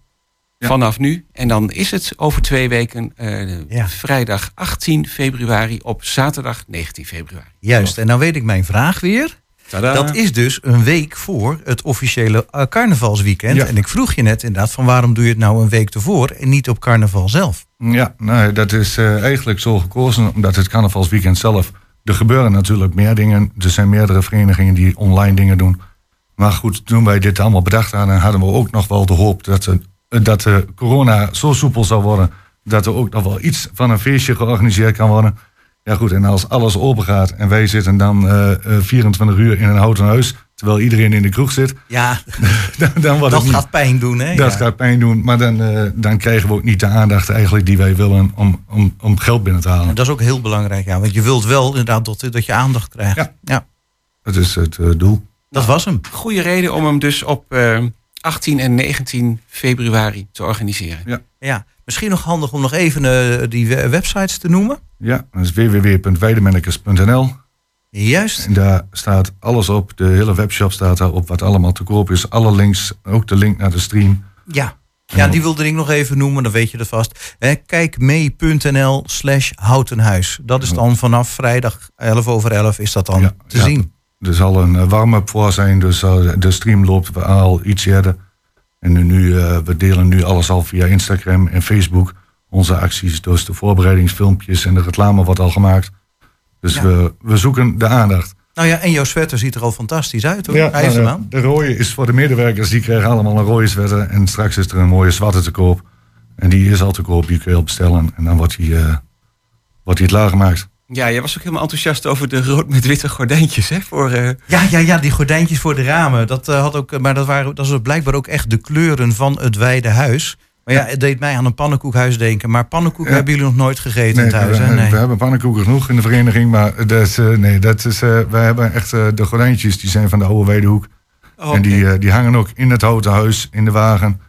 Speaker 7: Ja.
Speaker 5: vanaf nu. En dan is het over twee weken eh,
Speaker 8: Ja.
Speaker 5: vrijdag 18 februari op zaterdag 19 februari.
Speaker 8: Juist, en dan weet ik mijn vraag weer. Dat is dus een week voor het officiële eh, carnavalsweekend.
Speaker 7: Ja.
Speaker 8: En ik vroeg je net inderdaad van waarom doe je het nou een week ervoor en niet op carnaval zelf?
Speaker 7: Ja, nee, dat is eh, eigenlijk zo gekozen omdat het carnavalsweekend zelf... Er gebeuren natuurlijk meer dingen. Er zijn meerdere verenigingen die online dingen doen. Maar goed, toen wij dit allemaal bedacht hadden... hadden we ook nog wel de hoop dat, de, dat de corona zo soepel zou worden... dat er ook nog wel iets van een feestje georganiseerd kan worden. Ja goed, en als alles open gaat en wij zitten dan eh, eh, 24 uur in een houten huis... terwijl iedereen in de kroeg zit,
Speaker 8: Ja, <laughs>
Speaker 7: dan, dan wordt
Speaker 8: dat
Speaker 7: het niet...
Speaker 8: gaat pijn doen hè?
Speaker 7: Dat
Speaker 8: Ja.
Speaker 7: gaat pijn doen, maar dan, eh, dan krijgen we ook niet de aandacht eigenlijk die wij willen om, om, om geld binnen te halen.
Speaker 8: En dat is ook heel belangrijk, ja. Want je wilt wel inderdaad dat, dat je aandacht krijgt.
Speaker 7: Ja.
Speaker 8: ja.
Speaker 7: Dat is het eh, doel.
Speaker 8: Dat was hem.
Speaker 5: Goede reden om hem dus op eh, 18 en 19 februari te organiseren.
Speaker 8: Ja. Misschien nog handig om nog even eh, die we- websites te noemen.
Speaker 7: Ja, dat is www.weidemennekes.nl.
Speaker 8: Juist.
Speaker 7: En daar staat alles op. De hele webshop staat daarop wat allemaal te koop is. Alle links, ook de link naar de stream.
Speaker 8: Ja. Ja, die wilde ik nog even noemen, dan weet je dat vast. Hè, Kijkmee.nl slash houtenhuis. Dat is dan vanaf vrijdag 11 over 11 is dat dan
Speaker 7: Ja,
Speaker 8: te
Speaker 7: ja.
Speaker 8: zien.
Speaker 7: Er zal een eh, warm-up voor zijn, dus eh, de stream loopt al iets eerder. En nu, nu, eh, we delen nu alles al via Instagram en Facebook. Onze acties, dus de voorbereidingsfilmpjes en de reclame wordt al gemaakt. Dus
Speaker 8: Ja.
Speaker 7: we, we zoeken de aandacht.
Speaker 8: Nou ja, en jouw sweater ziet er al fantastisch uit hoor. Hij heeft
Speaker 7: nou,
Speaker 8: hem
Speaker 7: de, rode is voor de medewerkers, die krijgen allemaal een rode sweater. En straks is er een mooie zwarte te koop. En die is al te koop, die kun je al bestellen. En dan wordt die, eh, wordt die klaar gemaakt.
Speaker 5: Ja, jij was ook helemaal enthousiast over de rood met witte gordijntjes. Hè, voor, eh,
Speaker 8: Ja, ja, ja, die gordijntjes voor de ramen. Dat eh, had ook, maar dat waren dat was blijkbaar ook echt de kleuren van het wijde huis. Maar ja, het deed mij aan een pannenkoekhuis denken. Maar pannenkoeken
Speaker 7: Ja.
Speaker 8: hebben jullie nog nooit gegeten in
Speaker 7: Nee,
Speaker 8: het huis,
Speaker 7: we,
Speaker 8: hè? Nee.
Speaker 7: we hebben pannenkoeken genoeg in de vereniging. Maar dat is, eh, nee, dat is, eh, wij hebben echt eh, de gordijntjes, die zijn van de oude Weidehoek.
Speaker 5: oh,
Speaker 7: En die, eh, die hangen ook in het houten huis, in de wagen.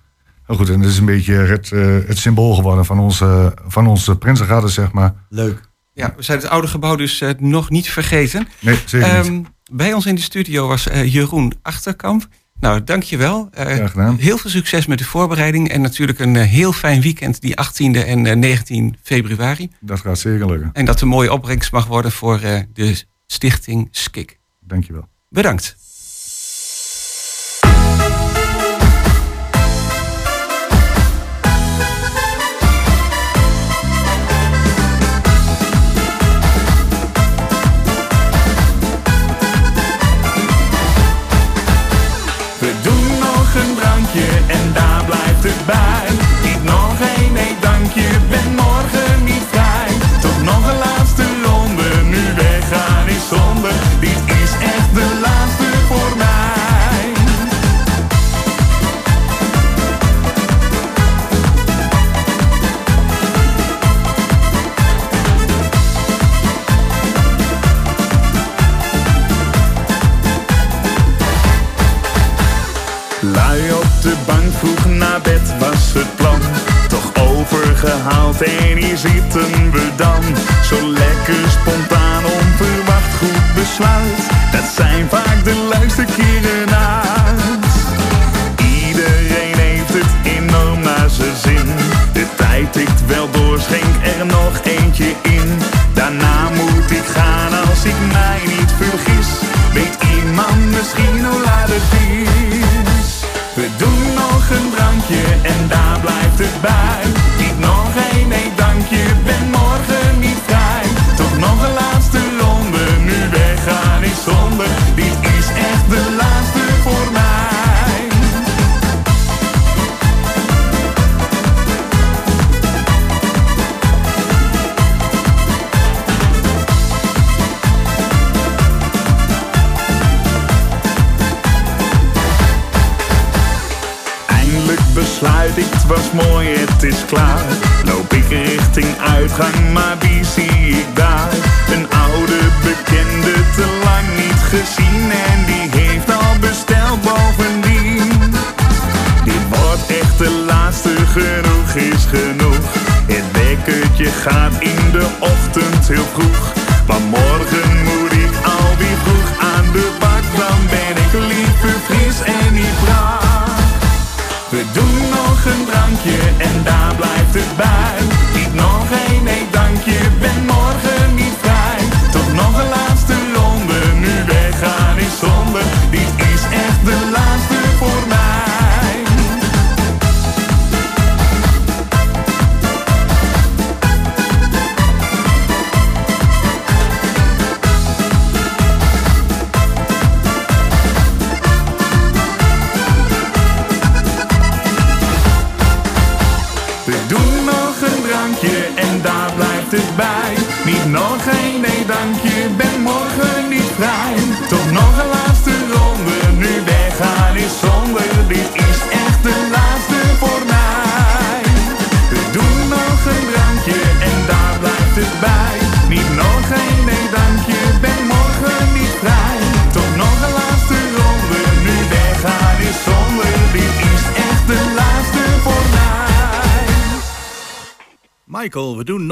Speaker 7: Nou goed, en dat is een beetje het, eh, het symbool geworden van onze, van onze Prinsengarde, zeg maar.
Speaker 8: Leuk.
Speaker 5: Ja, we zijn het oude gebouw dus eh, nog niet vergeten.
Speaker 7: Nee, zeker niet.
Speaker 5: Ehm, bij ons in de studio was eh, Jeroen Achterkamp. Nou, dankjewel. Eh
Speaker 7: Graag gedaan.
Speaker 5: heel veel succes met de voorbereiding. En natuurlijk een eh, heel fijn weekend, die 18e en eh, 19 februari.
Speaker 7: Dat gaat zeker lukken.
Speaker 5: En dat een mooie opbrengst mag worden voor eh, de stichting SKIK.
Speaker 7: Dankjewel.
Speaker 5: Bedankt.
Speaker 2: We dan? Zo lekker spontaan onverwacht goed besluit. Dat zijn vaak de leukste dit was mooi, het is klaar. Loop ik richting uitgang, maar wie zie ik daar? Een oude bekende, te lang niet gezien en die heeft al besteld bovendien. Dit wordt echt de laatste, genoeg is genoeg. Het wekkertje gaat in de ochtend heel vroeg, maar morgen moet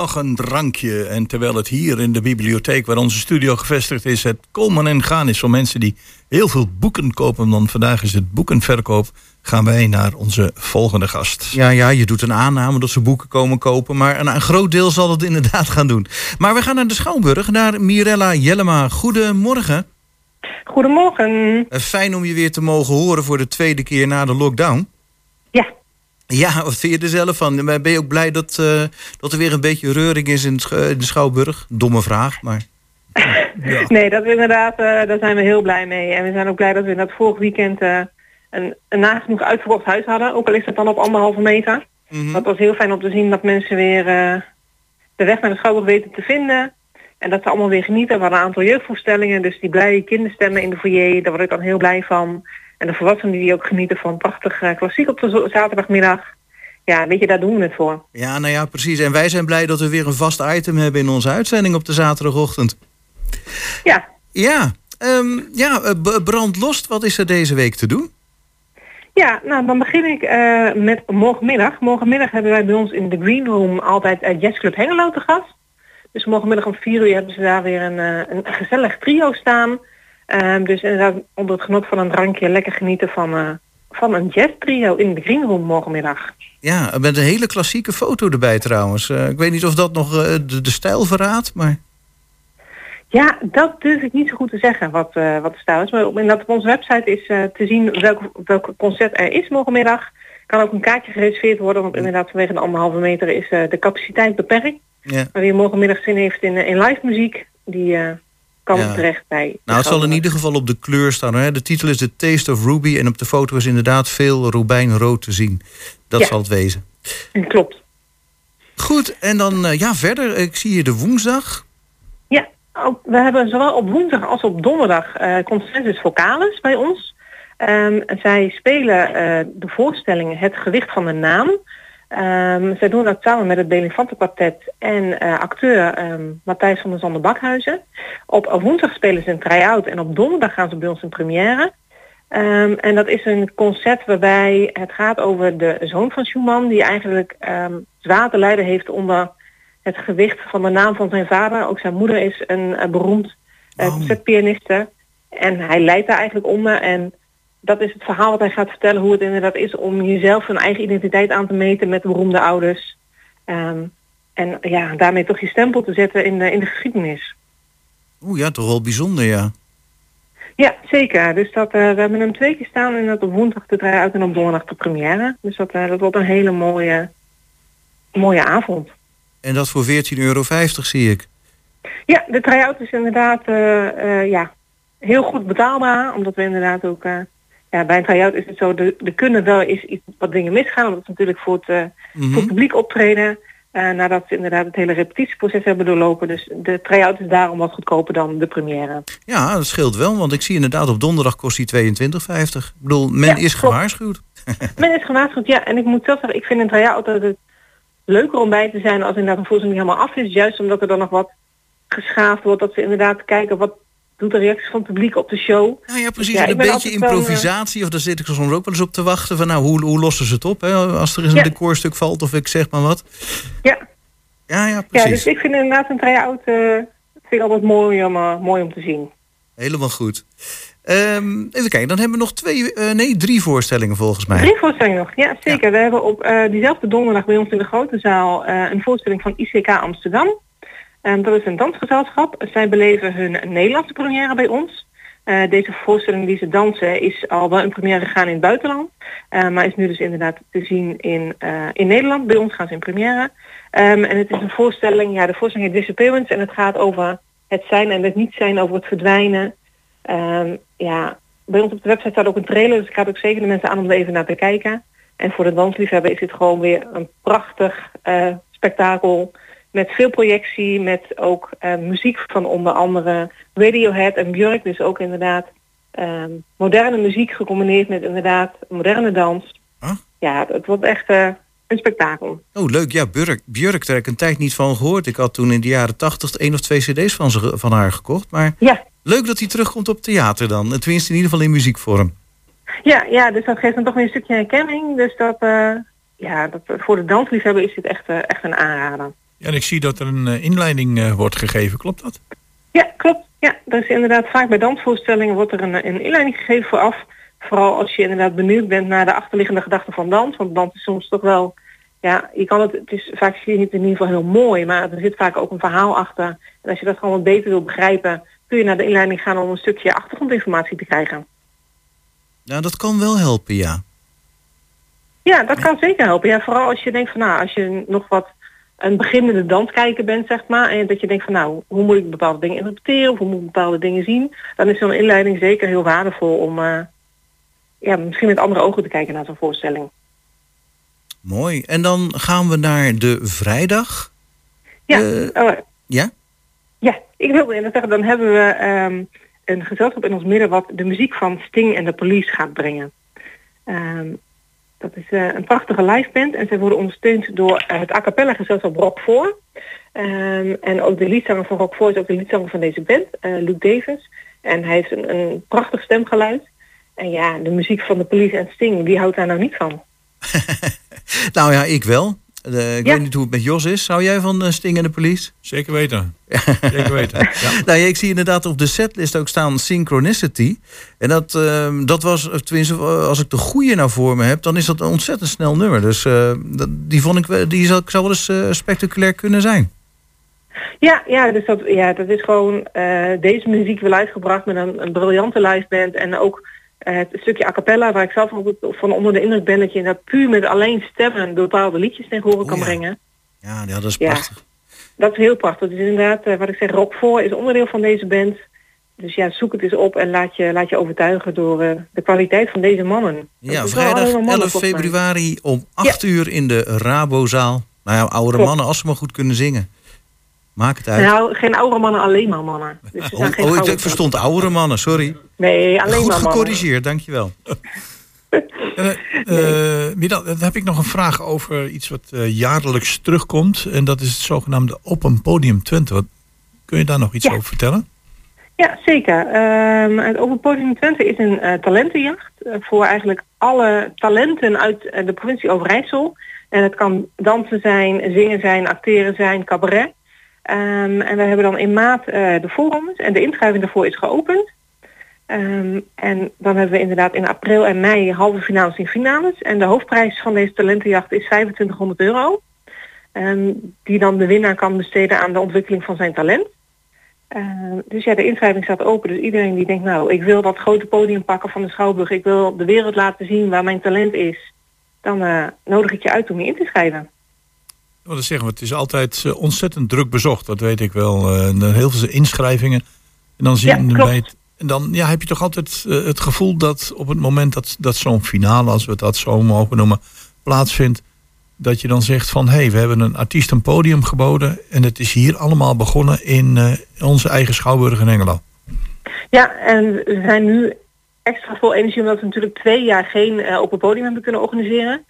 Speaker 2: nog een drankje. En
Speaker 4: terwijl het hier in de bibliotheek waar onze studio gevestigd is... het komen en gaan is voor mensen die heel veel boeken kopen... dan vandaag is het boekenverkoop... gaan wij naar onze volgende gast.
Speaker 8: Ja, ja, je doet een aanname dat ze boeken komen kopen. Maar een, een groot deel zal het inderdaad gaan doen. Maar we gaan naar de Schouwburg, naar Mirella Jellema. Goedemorgen.
Speaker 9: Goedemorgen.
Speaker 8: Eh, Fijn om je weer te mogen horen voor de tweede keer na de lockdown.
Speaker 9: Ja.
Speaker 8: Ja, wat vind je er zelf van? Ben je ook blij dat, eh, dat er weer een beetje reuring is in, de Schouwburg? Domme vraag, maar... <laughs>
Speaker 9: Nee, dat is inderdaad, eh, daar zijn we heel blij mee. En we zijn ook blij dat we in dat vorig weekend eh, een, een nagenoeg uitverkocht huis hadden. Ook al is het dan op anderhalve meter. Dat was heel fijn om te zien dat mensen weer de weg naar de Schouwburg weten te vinden. En dat ze allemaal weer genieten. We hadden een aantal jeugdvoorstellingen. Dus die blije kinderstemmen in de foyer, daar word ik dan heel blij van. En de volwassenen die ook genieten van prachtig eh, klassiek op de zaterdagmiddag. Ja, weet je, daar doen we het voor.
Speaker 8: Ja, nou ja, precies. En wij zijn blij dat we weer een vast item hebben in onze uitzending op de zaterdagochtend.
Speaker 9: Ja.
Speaker 8: Ja, ehm, ja eh, brandlost, wat is er deze week te doen?
Speaker 9: Ja, nou dan begin ik eh, met morgenmiddag. Morgenmiddag hebben wij bij ons in de Green Room altijd uh, Jazzclub Hengelo te gast. Dus morgenmiddag om vier uur hebben ze daar weer een, een gezellig trio staan. Ehm, dus inderdaad onder het genot van een drankje lekker genieten van, eh, van een jazz trio in de Green Room morgenmiddag.
Speaker 8: Ja, met een hele klassieke foto erbij trouwens. Eh, ik weet niet of dat nog eh, de, de stijl verraadt, maar...
Speaker 9: Ja, dat durf ik niet zo goed te zeggen wat, wat de stijl is. Maar op, inderdaad, op onze website is te zien welk, welk concert er is morgenmiddag. Kan ook een kaartje gereserveerd worden, want inderdaad vanwege de anderhalve meter is de capaciteit beperkt.
Speaker 8: Ja.
Speaker 9: Maar wie morgenmiddag zin heeft in, in live muziek, die kan
Speaker 8: Ja.
Speaker 9: terecht bij.
Speaker 8: Nou, het zal in ieder geval op de kleur staan. Hè? De titel is The Taste of Ruby en op de foto is inderdaad veel robijnrood te zien. Dat
Speaker 9: Ja.
Speaker 8: zal het wezen.
Speaker 9: Klopt.
Speaker 8: Goed, en dan eh, ja, verder. Ik zie hier de woensdag.
Speaker 9: Ja, ook, we hebben zowel op woensdag als op donderdag eh, Consensus Vocalis bij ons. Ehm, zij spelen eh, de voorstelling Het Gewicht van de Naam. Ehm, zij doen dat samen met het Belifante Quartet en eh, acteur ehm, Matthijs van der Zanden Bakhuizen. Op woensdag spelen ze een try-out en op donderdag gaan ze bij ons in première. Ehm, en dat is een concert waarbij het gaat over de zoon van Schumann... die eigenlijk zwaar te lijden heeft onder het gewicht van de naam van zijn vader. Ook zijn moeder is een, eh, beroemd uh, concertpianiste. En hij lijdt daar eigenlijk onder. En dat is het verhaal wat hij gaat vertellen. Hoe het inderdaad is om jezelf een eigen identiteit aan te meten met beroemde ouders. Ehm, en ja, daarmee toch je stempel te zetten in de, in de geschiedenis.
Speaker 8: Oeh ja, toch wel bijzonder, ja.
Speaker 9: Ja, zeker. Dus dat, eh, we hebben hem twee keer staan en dat op woensdag te draaien uit en op donderdag de première. Dus dat, eh, dat wordt een hele mooie, mooie avond.
Speaker 8: En dat voor 14,50 euro zie ik.
Speaker 9: Ja, de try-out is inderdaad eh, ja, heel goed betaalbaar. Omdat we inderdaad ook... ja, bij een try-out is het zo, er er kunnen wel eens iets, wat dingen misgaan. Omdat het natuurlijk voor het, eh,
Speaker 8: Mhm.
Speaker 9: voor het publiek optreden. eh, nadat ze inderdaad het hele repetitieproces hebben doorlopen. Dus de try-out is daarom wat goedkoper dan de première.
Speaker 8: Ja, dat scheelt wel, want ik zie inderdaad op donderdag kost die 22,50. Ik bedoel, men
Speaker 9: Ja,
Speaker 8: is
Speaker 9: klopt.
Speaker 8: gewaarschuwd. <laughs>
Speaker 9: Men is gewaarschuwd, ja. En ik moet zelf zeggen, ik vind een try-out altijd het leuker om bij te zijn als inderdaad een voorstelling helemaal af is. Juist omdat er dan nog wat geschaafd wordt. Dat ze inderdaad kijken wat doet de reacties van het publiek op de show.
Speaker 8: Nou ja, precies.
Speaker 9: Ja,
Speaker 8: en
Speaker 9: ik
Speaker 8: een beetje
Speaker 9: wel, eh,
Speaker 8: improvisatie. Of daar zit ik soms ook wel eens op te wachten. Van nou, hoe, hoe lossen ze het op? Hè? Als er eens een
Speaker 9: Ja.
Speaker 8: decorstuk valt of ik zeg maar wat.
Speaker 9: Ja.
Speaker 8: Ja, ja,
Speaker 9: Ja,
Speaker 8: precies.
Speaker 9: dus ik vind inderdaad een try-out eh, vind ik altijd mooi om, eh, mooi om te zien.
Speaker 8: Helemaal goed. Ehm, even kijken, dan hebben we nog twee, nee, drie voorstellingen volgens mij.
Speaker 9: Drie voorstellingen nog, ja zeker. We hebben op diezelfde donderdag bij ons in de grote zaal een voorstelling van ICK Amsterdam. Dat is een dansgezelschap. Zij beleven hun Nederlandse première bij ons. Eh, deze voorstelling die ze dansen is al wel in première gegaan in het buitenland. Eh, maar is nu dus inderdaad te zien in, eh, in Nederland. Bij ons gaan ze in première. Ehm, en het is een voorstelling, ja de voorstelling heet Disappearance. En het gaat over het zijn en het niet zijn, over het verdwijnen. Ehm, ja, bij ons op de website staat ook een trailer, dus ik raad ook zeker de mensen aan om er even naar te kijken. En voor de dansliefhebber is dit gewoon weer een prachtig spektakel. Met veel projectie, met ook eh, muziek van onder andere Radiohead en Björk. Dus ook inderdaad ehm, moderne muziek gecombineerd met inderdaad moderne dans.
Speaker 8: Huh?
Speaker 9: Ja, het wordt echt eh, een spektakel.
Speaker 8: Oh, leuk. Ja, Björk, Björk, daar heb ik een tijd niet van gehoord. Ik had toen in de jaren tachtig één of twee cd's van, ze, van haar gekocht. Maar
Speaker 9: Ja.
Speaker 8: leuk dat hij terugkomt op theater dan. Tenminste in ieder geval in muziekvorm.
Speaker 9: Ja, ja, dus dat geeft dan toch weer een stukje herkenning. Dus dat, eh, ja, dat, voor de dansliefhebber is dit echt, echt een aanrader.
Speaker 4: Ja, en ik zie dat er een eh, inleiding eh, wordt gegeven, klopt dat?
Speaker 9: Ja, klopt. Ja, er is inderdaad vaak bij dansvoorstellingen wordt er een, een inleiding gegeven vooraf. Vooral als je inderdaad benieuwd bent naar de achterliggende gedachten van dans. Want dans is soms toch wel, ja, je kan het, het is vaak zie je het in ieder geval heel mooi, maar er zit vaak ook een verhaal achter. En als je dat gewoon wat beter wil begrijpen, kun je naar de inleiding gaan om een stukje achtergrondinformatie te krijgen.
Speaker 8: Nou, dat kan wel helpen, ja.
Speaker 9: Ja, dat kan zeker helpen. Ja, vooral als je denkt van nou, als je nog wat een beginnende danskijker bent, zeg maar, en dat je denkt van nou, hoe moet ik bepaalde dingen interpreteren of hoe moet ik bepaalde dingen zien, dan is zo'n inleiding zeker heel waardevol om eh, ja, misschien met andere ogen te kijken naar zo'n voorstelling.
Speaker 8: Mooi. En dan gaan we naar de vrijdag.
Speaker 9: Ja,
Speaker 8: Eh,
Speaker 9: oh,
Speaker 8: Ja?
Speaker 9: ja, ik wilde inderdaad zeggen, dan hebben we ehm, een gezelschap in ons midden wat de muziek van Sting en de Police gaat brengen. Ehm, dat is eh, een prachtige liveband en zij worden ondersteund door eh, het a cappella gezelschap Rock 4. Ehm, en ook de liedzanger van Rock 4 is ook de liedzanger van deze band, eh, Luke Davis. En hij heeft een, een prachtig stemgeluid. En ja, de muziek van de Police en Sting, wie houdt daar nou niet van? <laughs>
Speaker 8: Nou ja, ik wel. Eh, ik
Speaker 9: Ja.
Speaker 8: weet niet hoe het met Jos is. Zou jij van uh, Sting en de Police?
Speaker 4: Zeker weten. <laughs> Zeker weten. Ja. <laughs>
Speaker 8: Nou ja, ik zie inderdaad op de setlist ook staan Synchronicity. En dat, ehm, dat was, of tenminste, eh, als ik de goede nou voor me heb, dan is dat een ontzettend snel nummer. Dus eh, dat, die vond ik, wel- die zou, zou wel eens eh, spectaculair kunnen zijn.
Speaker 9: Ja, ja, dus dat, ja, dat is gewoon eh, deze muziek wel uitgebracht met een, een briljante liveband en ook eh, het stukje a cappella waar ik zelf van onder de indruk ben dat je dat puur met alleen stemmen bepaalde liedjes tegen horen kan
Speaker 8: ja.
Speaker 9: brengen.
Speaker 8: Ja, ja dat is
Speaker 9: Ja.
Speaker 8: prachtig.
Speaker 9: Dat is heel prachtig. Dus inderdaad, eh, wat ik zeg, Rock 4 is onderdeel van deze band. Dus ja, zoek het eens op en laat je, laat je overtuigen door eh, de kwaliteit van deze mannen.
Speaker 8: Ja, vrijdag
Speaker 9: maar mannen,
Speaker 8: 11
Speaker 9: volgens mij.
Speaker 8: februari om 8 uur in de Rabozaal. Nou ja, oudere
Speaker 9: Klopt.
Speaker 8: mannen, als ze maar goed kunnen zingen. Maak het uit.
Speaker 9: Nou, geen oude mannen, alleen maar mannen. Dus <laughs>
Speaker 8: oh,
Speaker 9: geen
Speaker 8: oh, ik, verstond oudere mannen, sorry.
Speaker 9: Nee, alleen
Speaker 8: Goed
Speaker 9: maar mannen.
Speaker 8: gecorrigeerd, dankjewel. <laughs>
Speaker 4: Eh, eh, Mida, dan heb ik nog een vraag over iets wat eh, jaarlijks terugkomt. En dat is het zogenaamde Open Podium Twente. Wat, kun je daar nog iets
Speaker 9: Ja.
Speaker 4: over vertellen?
Speaker 9: Ja, zeker. Ehm, het Open Podium Twente is een eh, talentenjacht eh, voor eigenlijk alle talenten uit de provincie Overijssel. En het kan dansen zijn, zingen zijn, acteren zijn, cabaret. Ehm, en we hebben dan in maart eh, de voorrondes en de inschrijving daarvoor is geopend. Ehm, en dan hebben we inderdaad in april en mei halve finales en finales. En de hoofdprijs van deze talentenjacht is 2500 euro. Ehm, die dan de winnaar kan besteden aan de ontwikkeling van zijn talent. Dus ja, de inschrijving staat open. Dus iedereen die denkt, nou, ik wil dat grote podium pakken van de Schouwburg. Ik wil de wereld laten zien waar mijn talent is. Dan eh, nodig ik je uit om je in te schrijven.
Speaker 4: Wat zeggen, het is altijd eh, ontzettend druk bezocht. Dat weet ik wel. Eh, er heel veel inschrijvingen. En dan zie
Speaker 9: Ja,
Speaker 4: het, en dan ja, heb je toch altijd eh, het gevoel dat op het moment dat, dat zo'n finale, als we dat zo mogen noemen, plaatsvindt, dat je dan zegt van hé, hey, we hebben een artiest een podium geboden en het is hier allemaal begonnen in eh, onze eigen Schouwburg in Engelo.
Speaker 9: Ja, en we zijn nu extra vol energie omdat we natuurlijk twee jaar geen eh, open podium hebben kunnen organiseren.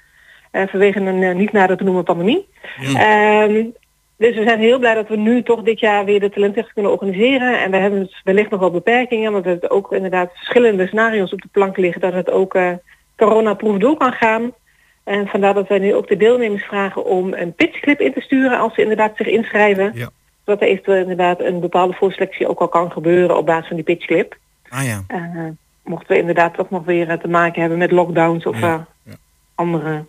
Speaker 9: Eh, vanwege een eh, niet nader te noemen pandemie. Ehm,
Speaker 10: Dus we zijn heel blij dat we nu toch dit jaar weer de talentjacht kunnen organiseren. En we hebben dus wellicht nog wel beperkingen, want we hebben ook inderdaad verschillende scenario's op de plank liggen dat het ook uh, coronaproof door kan gaan. En vandaar dat wij nu ook de deelnemers vragen om een pitchclip in te sturen als ze inderdaad zich inschrijven.
Speaker 4: Ja.
Speaker 10: Zodat er eventueel inderdaad een bepaalde voorselectie ook al kan gebeuren op basis van die pitchclip.
Speaker 8: Ah ja.
Speaker 10: Uh, mochten we inderdaad toch nog weer te maken hebben met lockdowns of
Speaker 8: Ja,
Speaker 10: andere.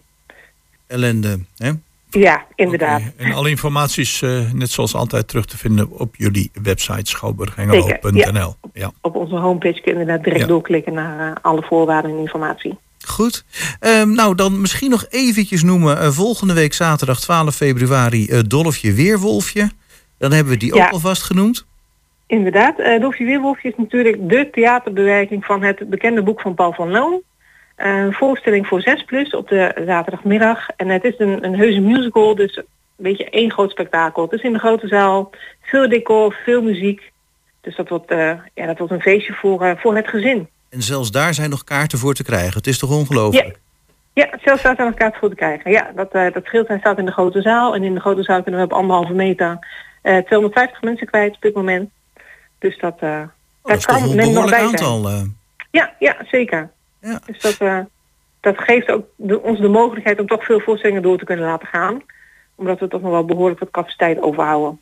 Speaker 8: Ellende, hè?
Speaker 10: Ja, inderdaad.
Speaker 4: En alle informatie is eh, net zoals altijd terug te vinden op jullie website schouwburghengelo.nl. Ja.
Speaker 10: Op onze homepage kun je inderdaad direct
Speaker 4: Ja.
Speaker 10: doorklikken naar uh, alle voorwaarden en informatie.
Speaker 8: Goed. Ehm, nou, dan misschien nog eventjes noemen. eh, volgende week zaterdag 12 februari eh, Dolfje Weerwolfje. Dan hebben we die
Speaker 10: Ja.
Speaker 8: ook alvast genoemd.
Speaker 10: Inderdaad, Dolfje Weerwolfje is natuurlijk de theaterbewerking van het bekende boek van Paul van Loon. Een voorstelling voor 6 plus op de zaterdagmiddag. En het is een, een heuse musical, dus een beetje één groot spektakel. Het is in de grote zaal, veel decor, veel muziek. Dus dat wordt, eh, ja, dat wordt een feestje voor, eh, voor het gezin.
Speaker 8: En zelfs daar zijn nog kaarten voor te krijgen. Het is toch ongelooflijk?
Speaker 10: Ja, zelfs staat er nog kaart voor te krijgen. Ja, dat, eh, dat scheelt. Hij staat in de grote zaal. En in de grote zaal kunnen we op anderhalve meter eh 250 mensen kwijt op dit moment. Dus dat,
Speaker 8: Oh, dat een
Speaker 10: men nog bij zijn.
Speaker 8: aantal. eh.
Speaker 10: Ja, ja, zeker.
Speaker 8: Ja.
Speaker 10: Dus dat, eh, dat geeft ook de, ons de mogelijkheid om toch veel voorstellingen door te kunnen laten gaan. Omdat we toch nog wel behoorlijk wat capaciteit overhouden.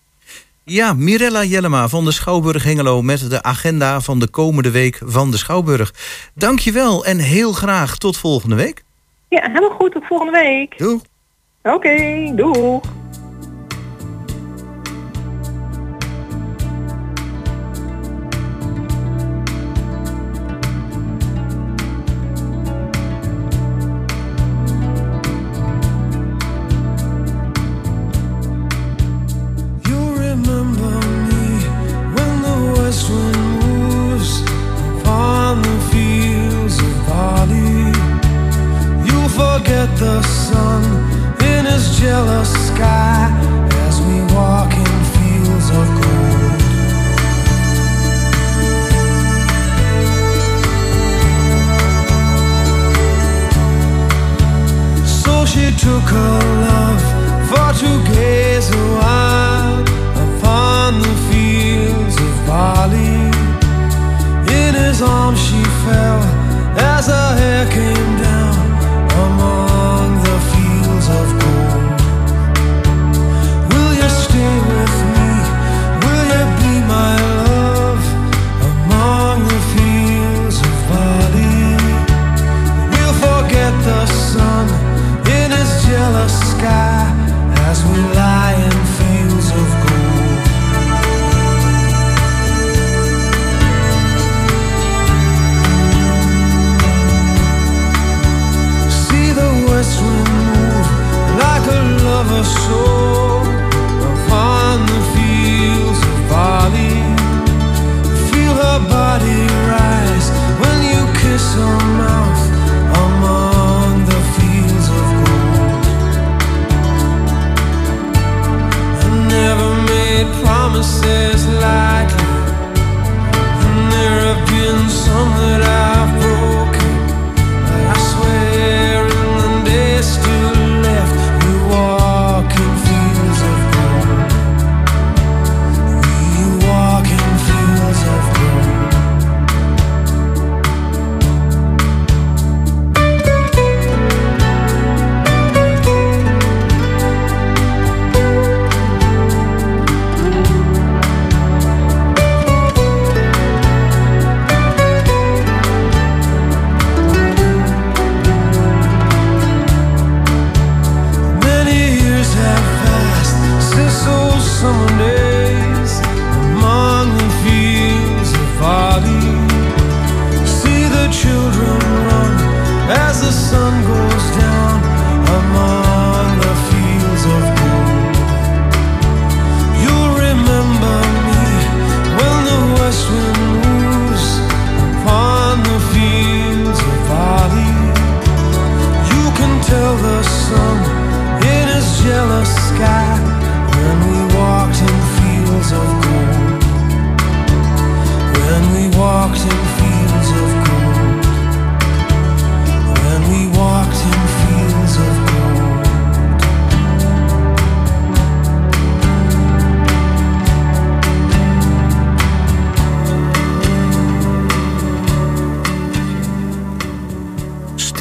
Speaker 8: Ja, Mirella Jellema van de Schouwburg Hengelo... met de agenda van de komende week van de Schouwburg. Dankjewel en heel graag tot volgende week.
Speaker 10: Ja, helemaal goed. Tot volgende week.
Speaker 8: Doeg.
Speaker 10: Oké, doeg.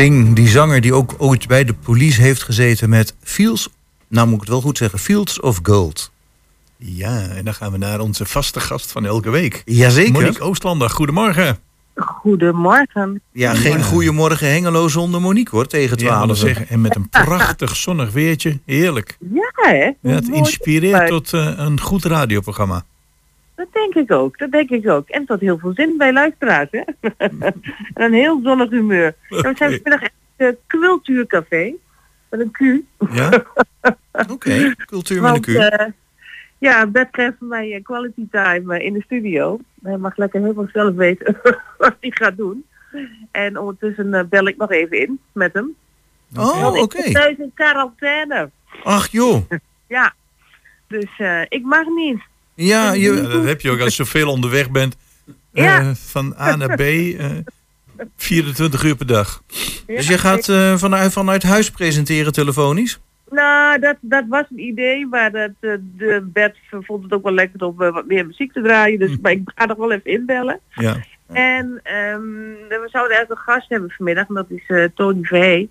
Speaker 8: Sting, die zanger die ook ooit bij de police heeft gezeten met Fields, nou moet ik het wel goed zeggen, Fields of Gold.
Speaker 4: Ja, en dan gaan we naar onze vaste gast van elke week.
Speaker 8: Jazeker.
Speaker 4: Monique Oostlander, goedemorgen.
Speaker 11: Goedemorgen.
Speaker 8: Ja, geen goeiemorgen Hengelo zonder Monique hoor, tegen
Speaker 4: Ja, maar
Speaker 8: 12.
Speaker 4: zeggen, en met een prachtig zonnig weertje. Heerlijk.
Speaker 11: Ja, hè?
Speaker 4: Ja, het inspireert tot eh, een goed radioprogramma.
Speaker 11: Dat denk ik ook, dat denk ik ook. En tot heel veel zin bij luisteraars, hè? <laughs> en een heel zonnig humeur. En we zijn vanmiddag het cultuurcafé. Met een Q.
Speaker 4: Ja? <laughs>
Speaker 8: Oké, cultuur met een
Speaker 11: Want,
Speaker 8: Q.
Speaker 11: eh, ja, Bert krijgt van mij eh, quality time eh, in de studio. Hij mag lekker helemaal zelf weten <laughs> wat hij gaat doen. En ondertussen eh, bel ik nog even in met hem.
Speaker 8: Oh, oké.
Speaker 11: Zit thuis in quarantaine.
Speaker 8: Ach joh.
Speaker 11: Ja. Dus eh, ik mag niet.
Speaker 8: Ja,
Speaker 4: Ja,
Speaker 8: je,
Speaker 4: dat heb je ook als je zoveel onderweg bent. eh, van A naar B. eh 24 uur per dag.
Speaker 8: dus je gaat eh, vanuit, vanuit huis presenteren telefonisch?
Speaker 11: Nou, dat, dat was een idee, maar dat, eh, de Bert vond het ook wel lekker om eh, wat meer muziek te draaien. Dus maar ik ga nog wel even inbellen.
Speaker 4: Ja.
Speaker 11: En ehm, we zouden eigenlijk een gast hebben vanmiddag, en dat is eh, Tony Verhey.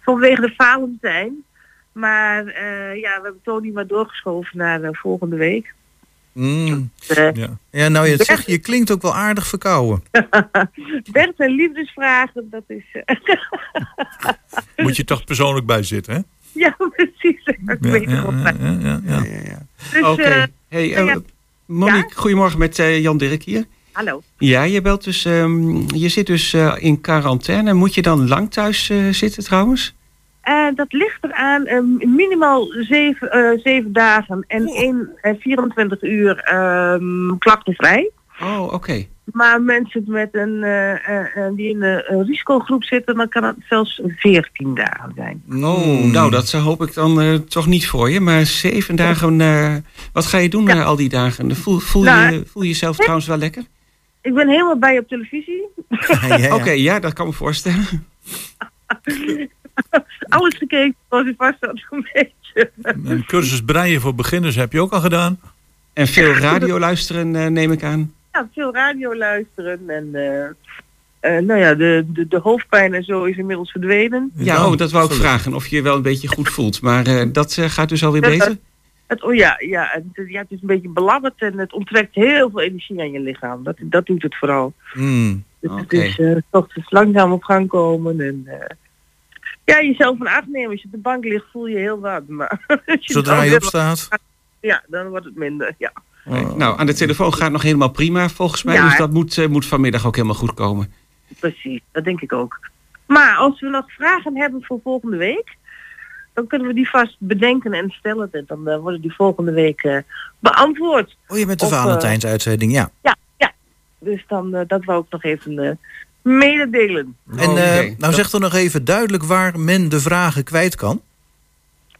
Speaker 11: Vanwege de Valentijn. Maar eh, ja, we hebben Tony maar doorgeschoven naar eh, volgende week.
Speaker 8: Mm.
Speaker 11: Eh,
Speaker 4: Ja.
Speaker 8: Ja, nou je zegt, je klinkt ook wel aardig verkouden. <laughs>
Speaker 11: Bert en liefdesvragen, dat is... eh, <laughs>
Speaker 4: Moet je toch persoonlijk bij zitten, hè?
Speaker 11: ja, precies. Ik
Speaker 4: Ja,
Speaker 11: weet
Speaker 4: ja,
Speaker 11: het wel.
Speaker 4: ja, ja, ja.
Speaker 11: Dus,
Speaker 5: Oké. Hey. Monique, goedemorgen met eh, Jan Dirk hier.
Speaker 11: hallo.
Speaker 5: Ja, je belt dus, ehm, je zit dus eh, in quarantaine. Moet je dan lang thuis eh, zitten trouwens?
Speaker 11: Eh, dat ligt eraan eh, minimaal zeven, eh, zeven dagen en één, eh, 24 uur ehm klachtenvrij.
Speaker 5: Oh, oké.
Speaker 11: Maar mensen met een, die in een, risicogroep zitten, dan kan het zelfs 14 dagen zijn.
Speaker 5: Oh, nou dat hoop ik dan toch niet voor je. Maar zeven dagen, wat ga je doen
Speaker 11: Ja.
Speaker 5: eh, al die dagen? Voel, voel,
Speaker 11: Nou,
Speaker 5: je, voel je jezelf trouwens wel lekker?
Speaker 11: Ik ben helemaal bij op televisie. <laughs>
Speaker 8: Ja. <laughs>
Speaker 5: Oké, ja, dat kan me voorstellen. <laughs> <laughs>
Speaker 11: Alles gekeken, zoals u vast had een beetje.
Speaker 4: Een cursus breien voor beginners heb je ook al gedaan.
Speaker 5: En veel radio luisteren, eh, neem ik aan.
Speaker 11: Ja, veel radio luisteren en eh, eh, nou ja, de, de, de hoofdpijn en zo is inmiddels verdwenen.
Speaker 5: Ja, oh, dat wou ik vragen. Of je je wel een beetje goed voelt. Maar eh, dat gaat dus alweer beter?
Speaker 11: Het, oh ja, ja, het, ja, het is een beetje belabberd en het onttrekt heel veel energie aan je lichaam. Dat, dat doet het vooral.
Speaker 8: Mm.
Speaker 11: Dus
Speaker 5: Oké.
Speaker 11: het is eh, toch dus langzaam op gang komen en eh, ja, jezelf van acht nemen. Als je op de bank ligt voel je heel wat, maar <laughs> als je
Speaker 8: Zodra je opstaat.
Speaker 11: Ja, dan wordt het minder, ja.
Speaker 5: Nou, aan de telefoon gaat nog helemaal prima volgens mij.
Speaker 11: Ja.
Speaker 5: Dus dat moet, eh, moet vanmiddag ook helemaal goed komen.
Speaker 11: Precies, dat denk ik ook. Maar als we nog vragen hebben voor volgende week, dan kunnen we die vast bedenken en stellen. En dan eh, worden die volgende week eh, beantwoord.
Speaker 8: Oh, je bent de Valentijnsuitzending, ja.
Speaker 11: Ja, ja. Dus dan, eh, dat wou ik nog even eh, mededelen.
Speaker 8: En
Speaker 5: Oh,
Speaker 8: eh, nou zeg dan nog even duidelijk waar men de vragen kwijt kan.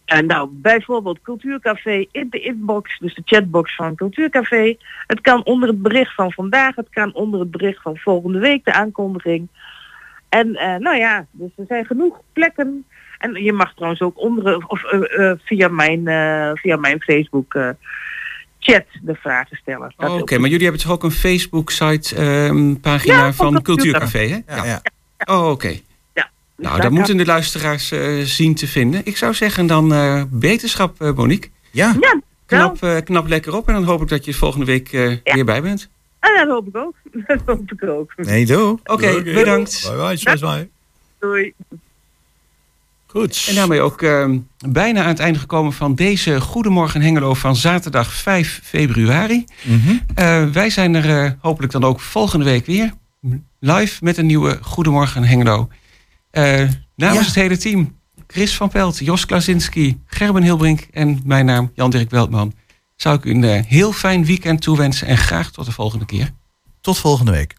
Speaker 11: En nou, bijvoorbeeld Cultuurcafé in de inbox, dus de chatbox van Cultuurcafé. Het kan onder het bericht van vandaag, het kan onder het bericht van volgende week, de aankondiging. En eh, nou ja, dus er zijn genoeg plekken. En je mag trouwens ook onder of eh, eh, via mijn eh, via mijn Facebook eh, chat de vragen stellen.
Speaker 5: Oh, Oké, maar jullie hebben toch ook een Facebook-site, ehm,
Speaker 11: Ja,
Speaker 5: van Cultuurcafé, hè?
Speaker 8: Ja, ja.
Speaker 5: Oh, oké.
Speaker 11: Ja, dus
Speaker 5: Nou,
Speaker 11: daar
Speaker 5: dat moeten de luisteraars eh, zien te vinden. Ik zou zeggen dan eh, beterschap, eh, Monique.
Speaker 8: Ja,
Speaker 11: Ja,
Speaker 5: Knap, eh, knap lekker op en dan hoop ik dat je volgende week eh,
Speaker 11: Ja.
Speaker 5: weer bij bent.
Speaker 11: Ah, dat hoop ik ook. <laughs> Dat hoop ik ook.
Speaker 8: nee, doe.
Speaker 5: Oké, bedankt.
Speaker 4: Bye bye, zwaai.
Speaker 11: Doei.
Speaker 4: Goed.
Speaker 5: En daarmee ook ehm, bijna aan het einde gekomen van deze Goedemorgen Hengelo van zaterdag 5 februari.
Speaker 8: Mhm.
Speaker 5: Eh, wij zijn er eh, hopelijk dan ook volgende week weer. Live met een nieuwe Goedemorgen Hengelo. Eh, namens
Speaker 8: Ja.
Speaker 5: het hele team. Chris van Pelt, Jos Klasinski, Gerben Hilbrink en mijn naam Jan-Dirk Weltman. Zou ik u een heel fijn weekend toewensen en graag tot de volgende keer.
Speaker 8: Tot volgende week.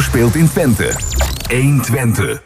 Speaker 2: Speelt in Twente. 1 Twente.